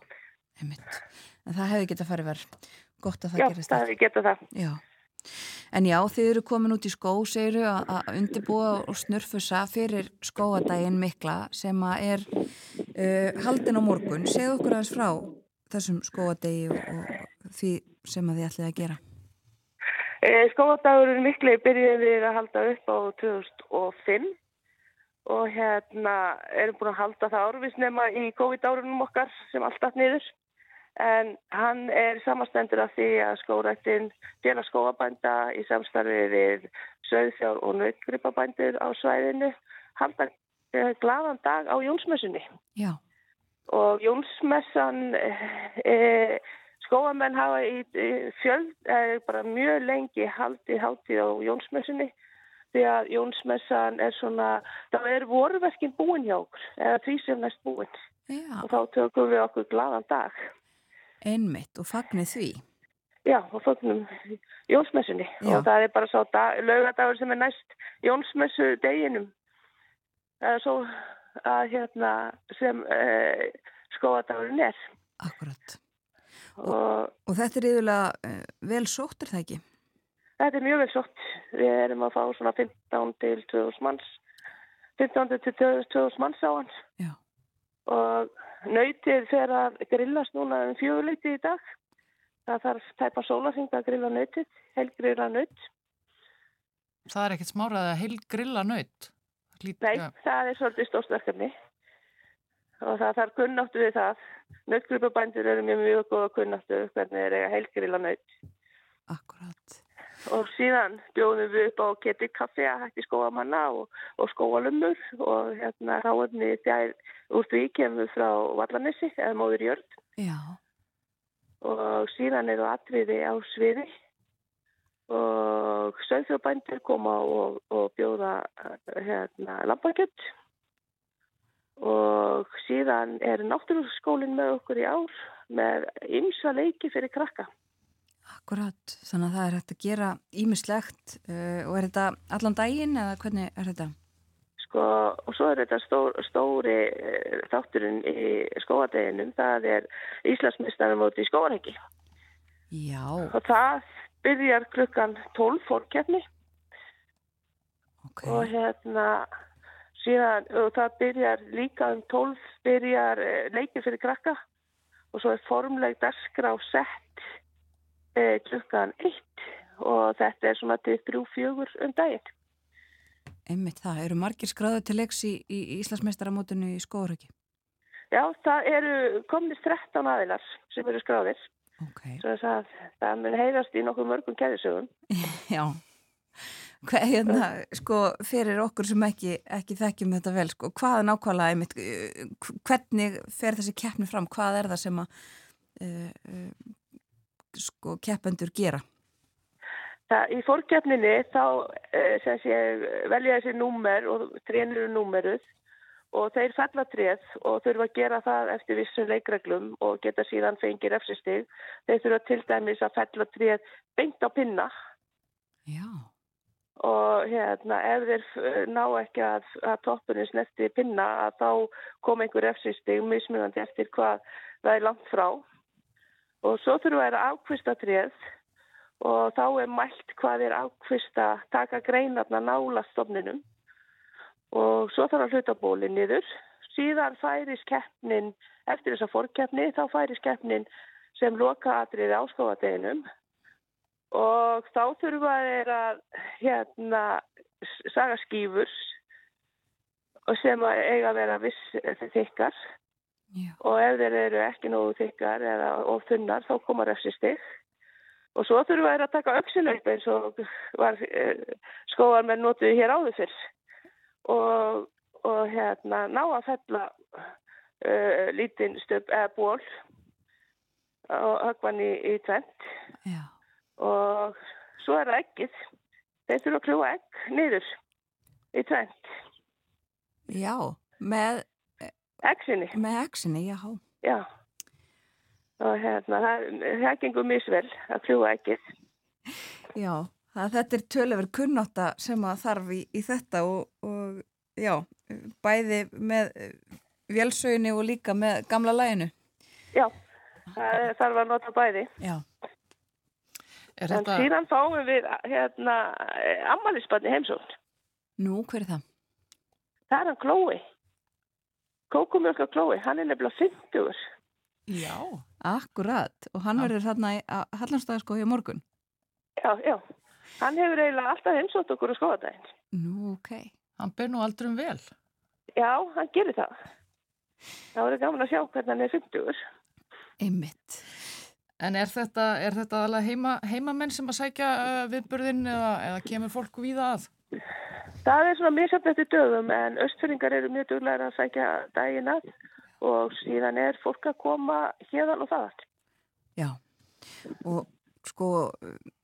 [SPEAKER 1] einmitt. En það hefði getað farið verð. Gott að það
[SPEAKER 6] Já,
[SPEAKER 1] gerist
[SPEAKER 6] það
[SPEAKER 1] ekki.
[SPEAKER 6] hefði getað það.
[SPEAKER 1] Já. En já, þið eru komin út í skó, segiru, að undirbúa og snurfusa fyrir skóadaginn mikla sem að er uh, haldin á morgun. Segðu okkur aðeins frá þessum skóadegi og, og því sem að þið ætlið að gera.
[SPEAKER 6] Eh, Skóadagurinn mikli byrjuðum við að halda upp á 2005 og hérna erum búin að halda það árvisnema í COVID-árunum okkar sem alltaf niður. En hann er samastendur af því að skórættin félag skóabænda í samstarfi við sögþjár og nautgripabændur á svæðinu halda eh, glaðan dag á Jónsmessunni.
[SPEAKER 1] Já,
[SPEAKER 6] og Jónsmessan e, skóamenn hafa í, í fjöld, e, bara mjög lengi haldið hátíð á Jónsmessunni því að Jónsmessan er svona, þá er voruverkin búin hjá okkur, eða því sem næst búin
[SPEAKER 1] já,
[SPEAKER 6] og þá tökum við okkur glaðan dag.
[SPEAKER 1] einmitt og fagnið því.
[SPEAKER 6] Já, og fögnum Jónsmessunni
[SPEAKER 1] Já.
[SPEAKER 6] og það er bara sá dag, laugadagur sem er næst Jónsmessu deginum. Það er svo að hérna sem e, skóadagurinn er
[SPEAKER 1] Akkurat.
[SPEAKER 6] Og
[SPEAKER 1] Og þetta er yfirlega uh, vel sótt, er það ekki?
[SPEAKER 6] Þetta er mjög vel sott. Við erum að fá svona 15 til 2000 manns. 15 til 2000 manns á hans.
[SPEAKER 1] Já.
[SPEAKER 6] Og nautið fer að grillast núna um fjöguleiti í dag. Það þarf tæpa sólarþing að grilla nautið, helgrilla naut.
[SPEAKER 2] Það er ekkert smárað að heil grilla nöyt.
[SPEAKER 6] Nei, það er svolítið stórstverkefni. Og það þarf kunnáttu við það. Nautgrupabændur eru mjög mjög góða kunnáttu hvernig þeir eiga helgrilla naut.
[SPEAKER 1] Akkurat.
[SPEAKER 6] Og síðan bjóðum við upp á keti kaffi að hætti skóamanna og, og skóalumur og hérna ráðni þjær úr því kemur frá Vallanessi eða móður jörg
[SPEAKER 1] Já,
[SPEAKER 6] og síðan eru atriði á sviði og sögþjóðbændur koma og, og bjóða hérna lampakjött og síðan er náttúrskólinn með okkur í ár með ymsa leiki fyrir krakka.
[SPEAKER 1] akkurat. Þannig að það er hægt að gera ímislegt uh, og er þetta allan daginn eða hvernig er þetta?
[SPEAKER 6] Sko, og svo er þetta stór, stóri eh, þátturinn í skóadeginum, það er Íslandsmyndstarinn móti í skóarheggi.
[SPEAKER 1] Já,
[SPEAKER 6] Og það byrjar klukkan 12 fórkjarni
[SPEAKER 1] ok.
[SPEAKER 6] og hérna síðan, og það byrjar líka um 12 byrjar eh, leikir fyrir krakka og svo er formleg dagskrá sett eh, klukkan 1 og þetta er svona til 3-4 um daginn.
[SPEAKER 1] Einmitt það, eru margir skráðu til leiks í, í Íslandsmeistaramótinu í Skóuröki?
[SPEAKER 6] Já, það eru komnir 13 aðilar sem eru skráðir.
[SPEAKER 1] Ok,
[SPEAKER 6] Svo þess að það mun heyrast í nokkuð mörgum kæðisögum.
[SPEAKER 1] já. Hva, hérna, sko, fyrir okkur sem ekki, ekki þekkjum þetta vel, sko, hvað er nákvæmlega, einmitt, uh, hvernig fer þessi keppni fram? Hvað er það sem að, uh, uh, sko, keppendur gera?
[SPEAKER 6] Það, í fórkeppninni þá eh, sem sé, velja þessi númer og trén eru númeruð og þeir fella tréð og þurfa að gera það eftir vissum leikreglum og geta síðan fengið refsistig. Þeir þurfa til dæmis að fella tréð beint á pinna
[SPEAKER 1] Já,
[SPEAKER 6] og hérna ef þeir eh, ná ekki að, að toppurinn snerti pinna að þá kom einhver refsistig mismunandi eftir hvað það er langt frá. Og svo þurfa þeir að ákvista tréð og þá er mælt hvað er ákvista taka greinarna nála stofninum. Og svo þarf að hluta bólinn niður. Síðan færis keppnin, eftir þessa fórkeppni, þá færis keppnin sem loka atriði áskofadeginum og þá þurfa þeir að hérna, saga skýfur og sem að eiga að vera viss þykkar.
[SPEAKER 1] Já,
[SPEAKER 6] og ef þeir eru ekki nógu þykkar eða of þunnar þá koma refsistig. Og svo þurfa þeir að taka öxilaup eins og var eh, skóar með notuði hér áður fyrr. Og, og hérna ná að fella uh, lítinn stöp eða ból og högvan í, í tvent
[SPEAKER 1] já,
[SPEAKER 6] og svo er það ekkið þeir þurfa að kljúa egg niður í tvent
[SPEAKER 1] já, með,
[SPEAKER 6] eggsinni
[SPEAKER 1] með exinni, já,
[SPEAKER 6] Já, og hérna, það, gengur misvel að kljúa ekkið.
[SPEAKER 1] já, það, þetta er tölöfur kunnotta sem að þarf í, í þetta og, og já, bæði með vélsöginni og líka með gamla læginu.
[SPEAKER 6] Já, það þarf að nota bæði.
[SPEAKER 1] Já,
[SPEAKER 6] En
[SPEAKER 2] þetta,
[SPEAKER 6] síðan fáum við hérna ammælisbarni heimsókn.
[SPEAKER 1] nú, hver er það?
[SPEAKER 6] Það er hann Klói. Kókumjölka Klói, hann er nefnilega 50.
[SPEAKER 2] já,
[SPEAKER 1] Akkurat, og hann verður þarna í Hallandstæðaskói á morgun.
[SPEAKER 6] Já, já. Hann hefur eiginlega alltaf heimsótt okkur á skoðadaginn.
[SPEAKER 1] Nú, ok.
[SPEAKER 2] hann ber nú aldrei um vel.
[SPEAKER 6] Já, hann gerir það. Það voru gaman að sjá hvernig hann er 50.
[SPEAKER 1] Einmitt.
[SPEAKER 2] En er þetta, er þetta alveg heima, heimamenn sem að sækja uh, viðburðin eða, eða kemur fólk víða að?
[SPEAKER 6] Það er svona mjög samt eftir dögum en östfyrringar eru mjög duglega að sækja daginn að og síðan er fólk að koma hérðan og það.
[SPEAKER 1] Já, og sko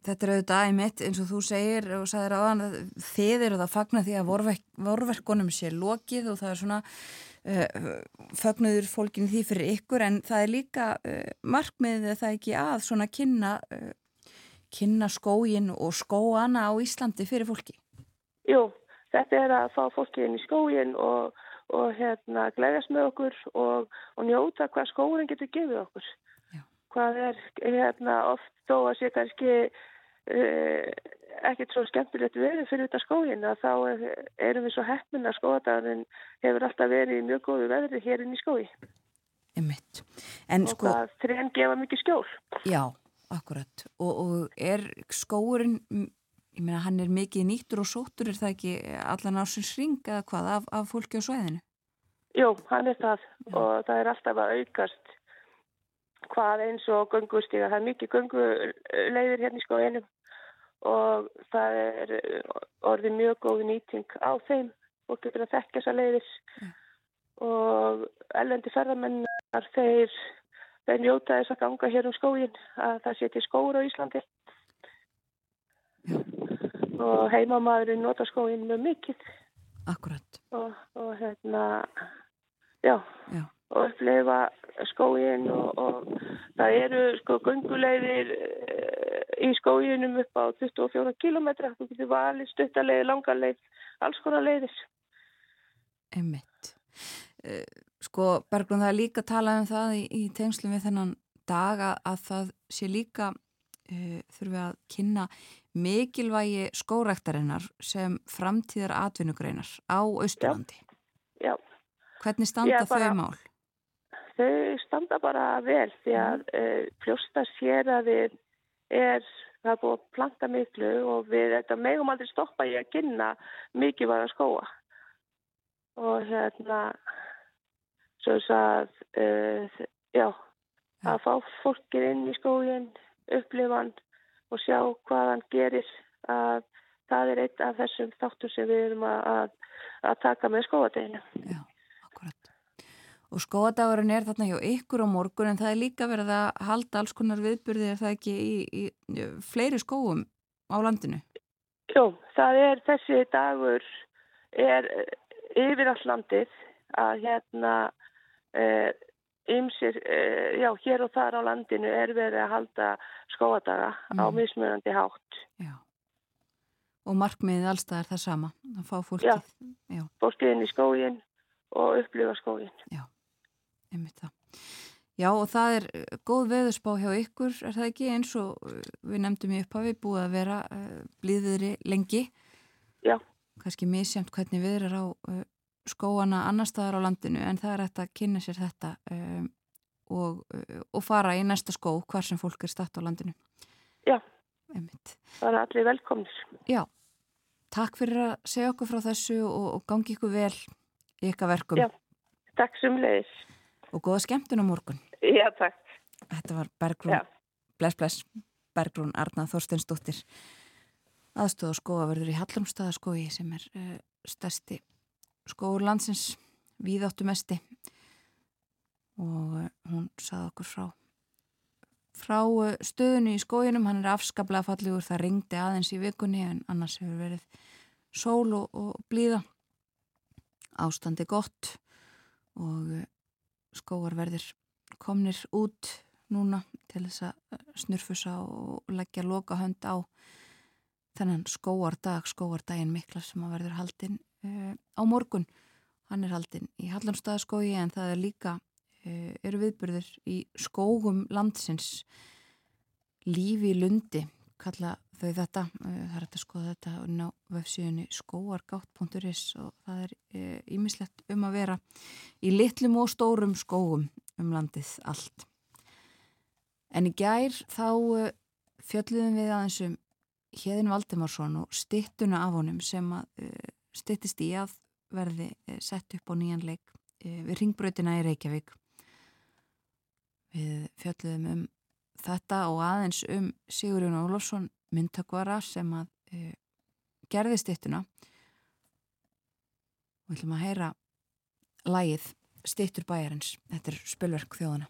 [SPEAKER 1] þetta er auðvitað æmitt eins og þú segir og sagðir áðan að þið eru það fagna því að vorverk, vorverkonum sé lokið og það er svona uh, fagnuður fólkin því fyrir ykkur en það er líka uh, markmiðið það ekki að svona kynna, uh, kynna skógin og skóana á Íslandi fyrir fólki.
[SPEAKER 6] Jú, þetta er að fá fólki inn í skógin og, og hérna gleðast með okkur og, og njóta hvað skógin getur gefið okkur.
[SPEAKER 1] Já.
[SPEAKER 6] Hvað er hérna oft þó að sé kannski ekkert svo skemmtilegt verið fyrir þetta skógin að þá er, erum við svo heppin að skóadagurinn hefur alltaf verið í mjög góðu veðri hér inn í.
[SPEAKER 1] En
[SPEAKER 6] og
[SPEAKER 1] sko,
[SPEAKER 6] hvað trén gefa mikið skjól.
[SPEAKER 1] já, akkurat og, og er skóurinn ég meina hann er mikið nýttur og sóttur er það ekki allan ásins ring eða hvað af, af fólki á svæðinu?
[SPEAKER 6] Jú, hann er það og það er alltaf að aukast hvað eins og göngustíga. Það er mikið gönguleiðir hérna í skóinum og það er orðið mjög góð nýting á þeim og getur að þekka þessar leiðir. Og ellendi ferðamennar þeir, þeir njóta þess að ganga hér um skógin að það til skóur á Íslandi. Og heimamaðurinn nota skógin mjög mikið.
[SPEAKER 1] Akkurat,
[SPEAKER 6] og, og hérna já,
[SPEAKER 1] Já.
[SPEAKER 6] Og uppleifa skógin og, og það eru sko gungulegðir í skóginum upp á 24 kilometra þú getur valið stuttalegð, langarleið alls konar leiðis
[SPEAKER 1] einmitt. Eh, Sko, Berglund, það er líka talað um það í, í tengslum við þennan dag að, að það sé líka uh, þurfi að kynna mikilvægi skórektarinnar sem framtíðar atvinnugreinar á Austurlandi.
[SPEAKER 6] já,
[SPEAKER 1] Hvernig standa
[SPEAKER 6] bara-
[SPEAKER 1] þau mál?
[SPEAKER 6] Þau standa bara vel því að uh, fljósta sér að við er það er búið að planta miklu og við þetta megum aldrei stoppa í að kynna mikilvæga skóa og hérna svo að uh, já, að fá fólkið inn í skógin upplifa hann og sjá hvað hann gerir að það er eitt af þessum þáttum sem við erum að, að, að taka með skóadeginu.
[SPEAKER 1] Já. Og skóadagurinn er þarna hjá ykkur á morgun en það er líka verið að halda alls konar viðburði er það ekki í, í, fleiri skóum á landinu?
[SPEAKER 6] Jú, það er þessi dagur er yfir all landið að hérna ymsir, uh, já, hér og þar á landinu er verið að halda skóadaga mm. á mismunandi hátt.
[SPEAKER 1] Já. Og markmiðið allstað er það sama, að fá fólkið.
[SPEAKER 6] Já, já. fólkið inn í skógin og upplifa skógin.
[SPEAKER 1] Já, einmitt það. Já og það er eh, góð veðurspá hjá ykkur, er það ekki eins og eh, við nefndum í upphafi búið að vera uh, blíðiðri lengi.
[SPEAKER 6] Já.
[SPEAKER 1] Kanski misjæmt hvernig við erum á uh, skóana annar staðar á landinu en það er hægt að kynna sér þetta um, og, og fara í næsta skó hvar sem fólk er statt á landinu.
[SPEAKER 6] Já,
[SPEAKER 1] Einmitt.
[SPEAKER 6] það er allir velkomnir.
[SPEAKER 1] Já, takk fyrir að segja okkur frá þessu og, og gangi ykkur vel í ykkar verkum.
[SPEAKER 6] Já, takk sem leiðis.
[SPEAKER 1] Og góða skemmtun á morgun.
[SPEAKER 6] Já, takk.
[SPEAKER 1] Þetta var Bergrún, bless bless, Bergrún Arnað Þorsteinsdóttir. Aðstóð og skóaverður í Hallumstaðaskói sem er uh, stærsti skóur landsins víðáttu mesti og uh, hún saði okkur frá frá uh, stöðunni í skóinum, hann er afskaplega fallegur, það ringdi aðeins í vikunni en annars hefur verið sól og, og blíða. Ástandi gott og skóarverðir komnir út núna til þess að snurfusa og leggja loka hönd á þennan skóardag, skóardaginn mikla sem að verður haldinn uh, á morgun. Hann er haldinn í Hallamstaðaskógi en það er líka, uh, eru viðbyrðir í skógum landsins lífi lundi, kalla þau þetta. Uh, það er að skoða þetta á vefsíðunni skóargátt.is og það er ímislegt um að vera í litlum og stórum skógum um landið allt. En í gær þá fjöldluðum við aðeins um Hjeðin Valdimarsson og stittuna af honum sem að stittist í að verði sett upp á nýjan leik uh, við ringbröðina í Reykjavík. Við fjöldluðum um þetta og aðeins um Sigurjón Ólafsson myndtökvara sem að gerði stittuna og við ætlum að heyra lægið Stittur bæjarins. Þetta er spilverk þjóðana.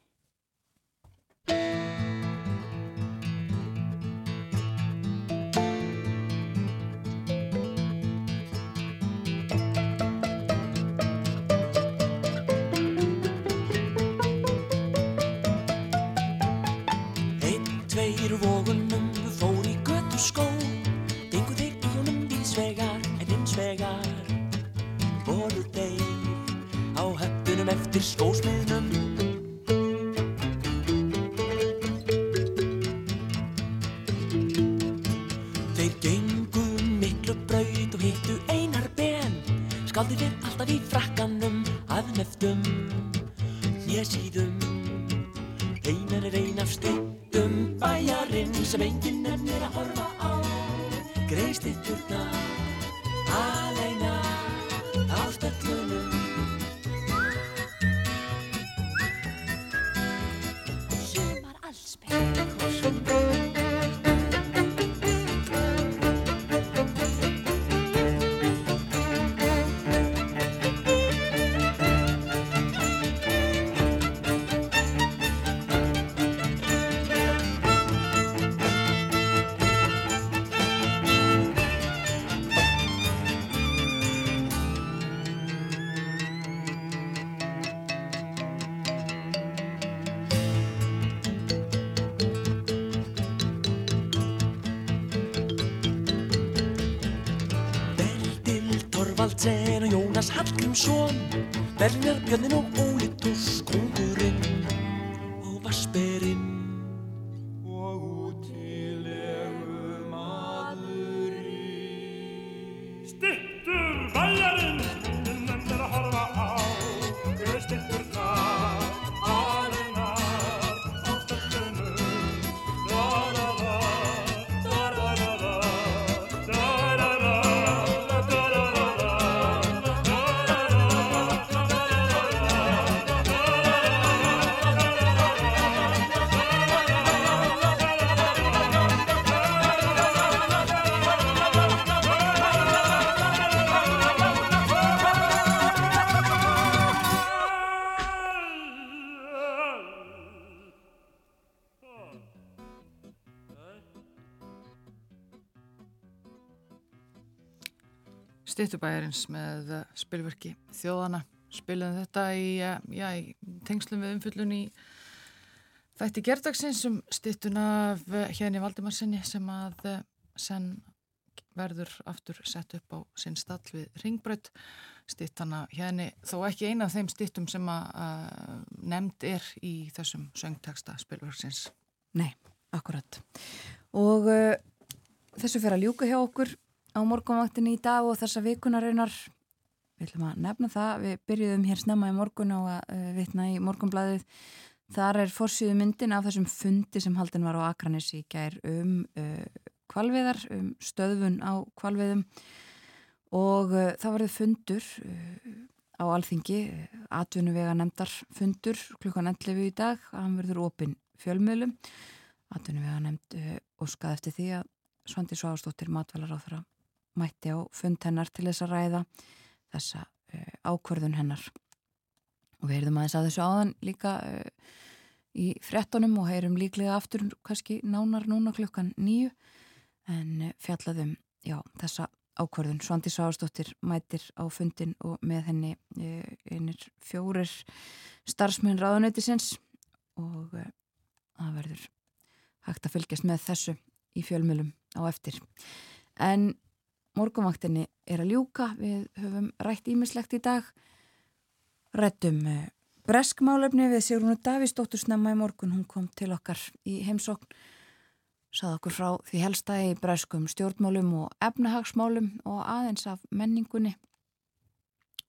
[SPEAKER 7] Eftir skósmiðnum. Þeir gengu miklu braut og hittu einar ben. Skaldi við alltaf í frakkanum að neftum Nésíðum Einar er ein af stittum bæjarinn sem enginn nefnir að horfa á. Greistitturna
[SPEAKER 8] Stittubæjarins með uh, spilverki Þjóðana. Spilum þetta í, uh, já, í tengslum við umfyllun í þætti gerdagsins um stittuna af hérni Valdimarsinni sem að senn verður aftur sett upp á sinn stall við ringbrödd stittana hérni þó ekki eina af þeim stittum sem að nefnd er í þessum söngteksta spilverksins.
[SPEAKER 1] Nei, akkurat. Og uh, þessu fyrir að ljúka hjá okkur á morgunvaktinni í dag og þessa vikunarinnar við ætlum að nefna það, við byrjuðum hér snemma í morgun á að uh, vitna í morgunblæðið þar er fórsýðu myndin af þessum fundi sem haldin var á Akranis í gær um uh, kvalviðar, um stöðvun á kvalviðum og uh, það varði fundur uh, á alþingi, atvinnuvega nefndar fundur klukkan 11 í dag, hann verður opinn fjölmiðlum. Atvinnuvega nefnd og skaði eftir því að Svandi Sváðstóttir matvælar á þeirra mætti á fund hennar til þess að ræða þessa uh, ákvörðun hennar. Og við heyrðum aðeins að þessu áðan líka uh, í frettunum og heyrum líklega aftur kannski nánar núna klukkan nýju en uh, fjallaðum já, þessa ákvörðun. Svandi Sváðstóttir mætir á fundin og með henni einir fjórir starfsmenn ráðunöytisins og það verður hægt að fylgjast með þessu í fjölmjölum á eftir. En morgunvaktinni er að ljúka, við höfum rætt ímislegt í dag, rættum eh, breskmálefni við Sigrúnu Davísdóttur snemma í morgun, hún kom til okkar í heimsókn, sað okkur frá því helsta í breskum stjórnmálum og efnahagsmálum og aðeins af menningunni.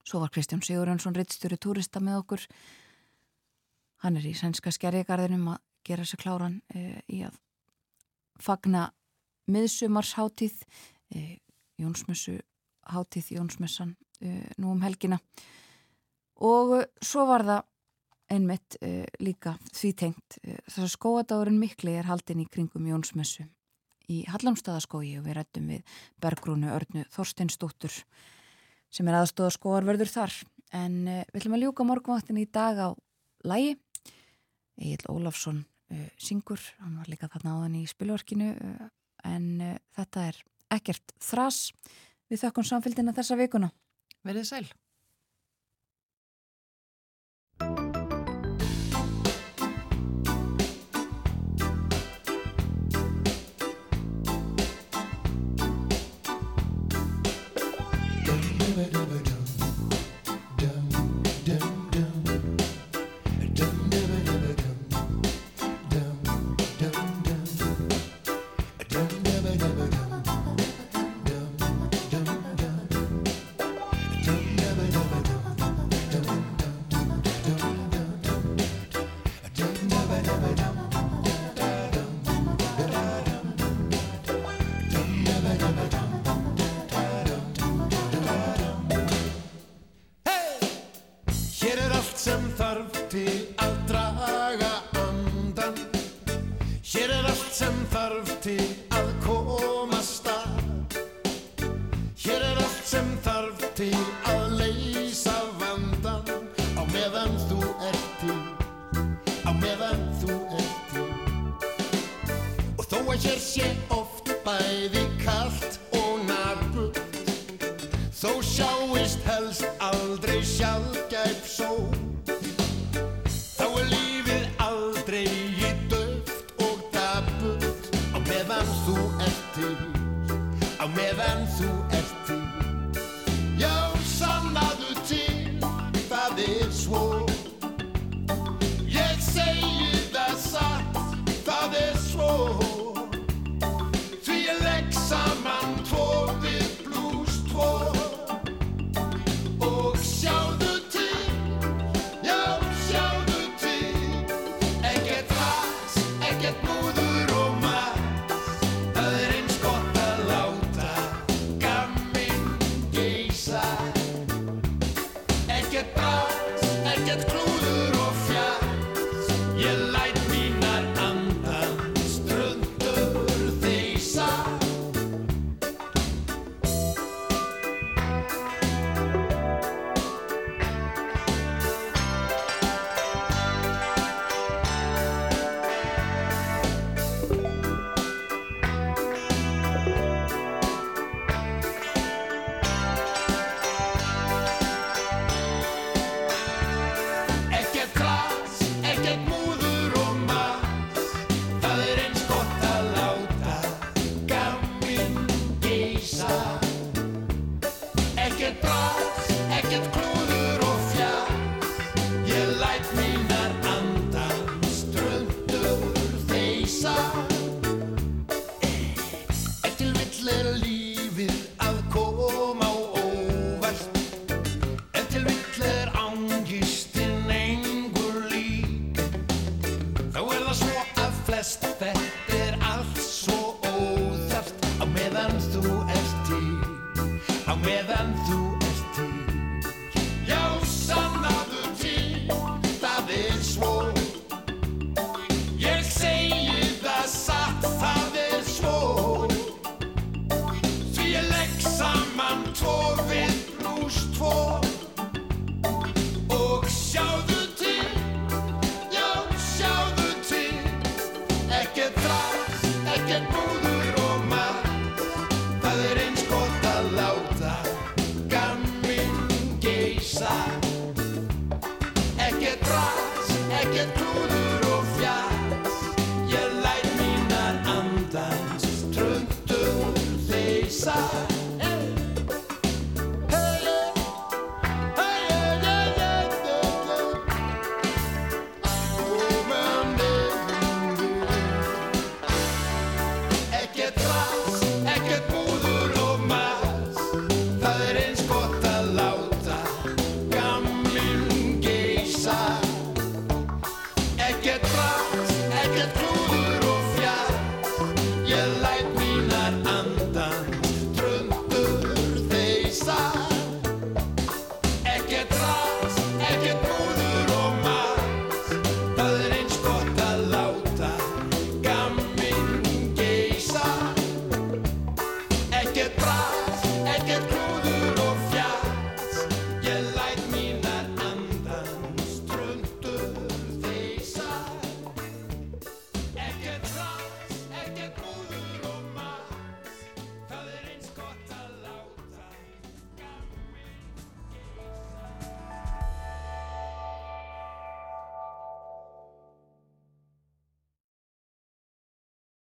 [SPEAKER 1] Svo var Kristján Sigurjónsson rittstjóri túrista með okkur, hann er í sænska skerrigarðinum að gera sér kláran e, í að fagna miðsumarsháttíð e, Jónsmessu hátíð Jónsmessan uh, nú um helgina. Og uh, svo var það einmitt uh, líka því tengt þess að skóadagurinn mikli er haldin í kringum Jónsmessu í Hallamstæðaskói og við rættum við Bergrúnu Örnu Þorsteinsdóttur sem er aðstóða skóarverður þar. En við ætlum að ljúka morgunvaktin í dag á lægi Egil Ólafsson syngur, hann var líka þarna áðan í spilvarkinu en þetta er ekkert þras við þökkum samfélgina þessa vikuna.
[SPEAKER 8] Verðið sæl.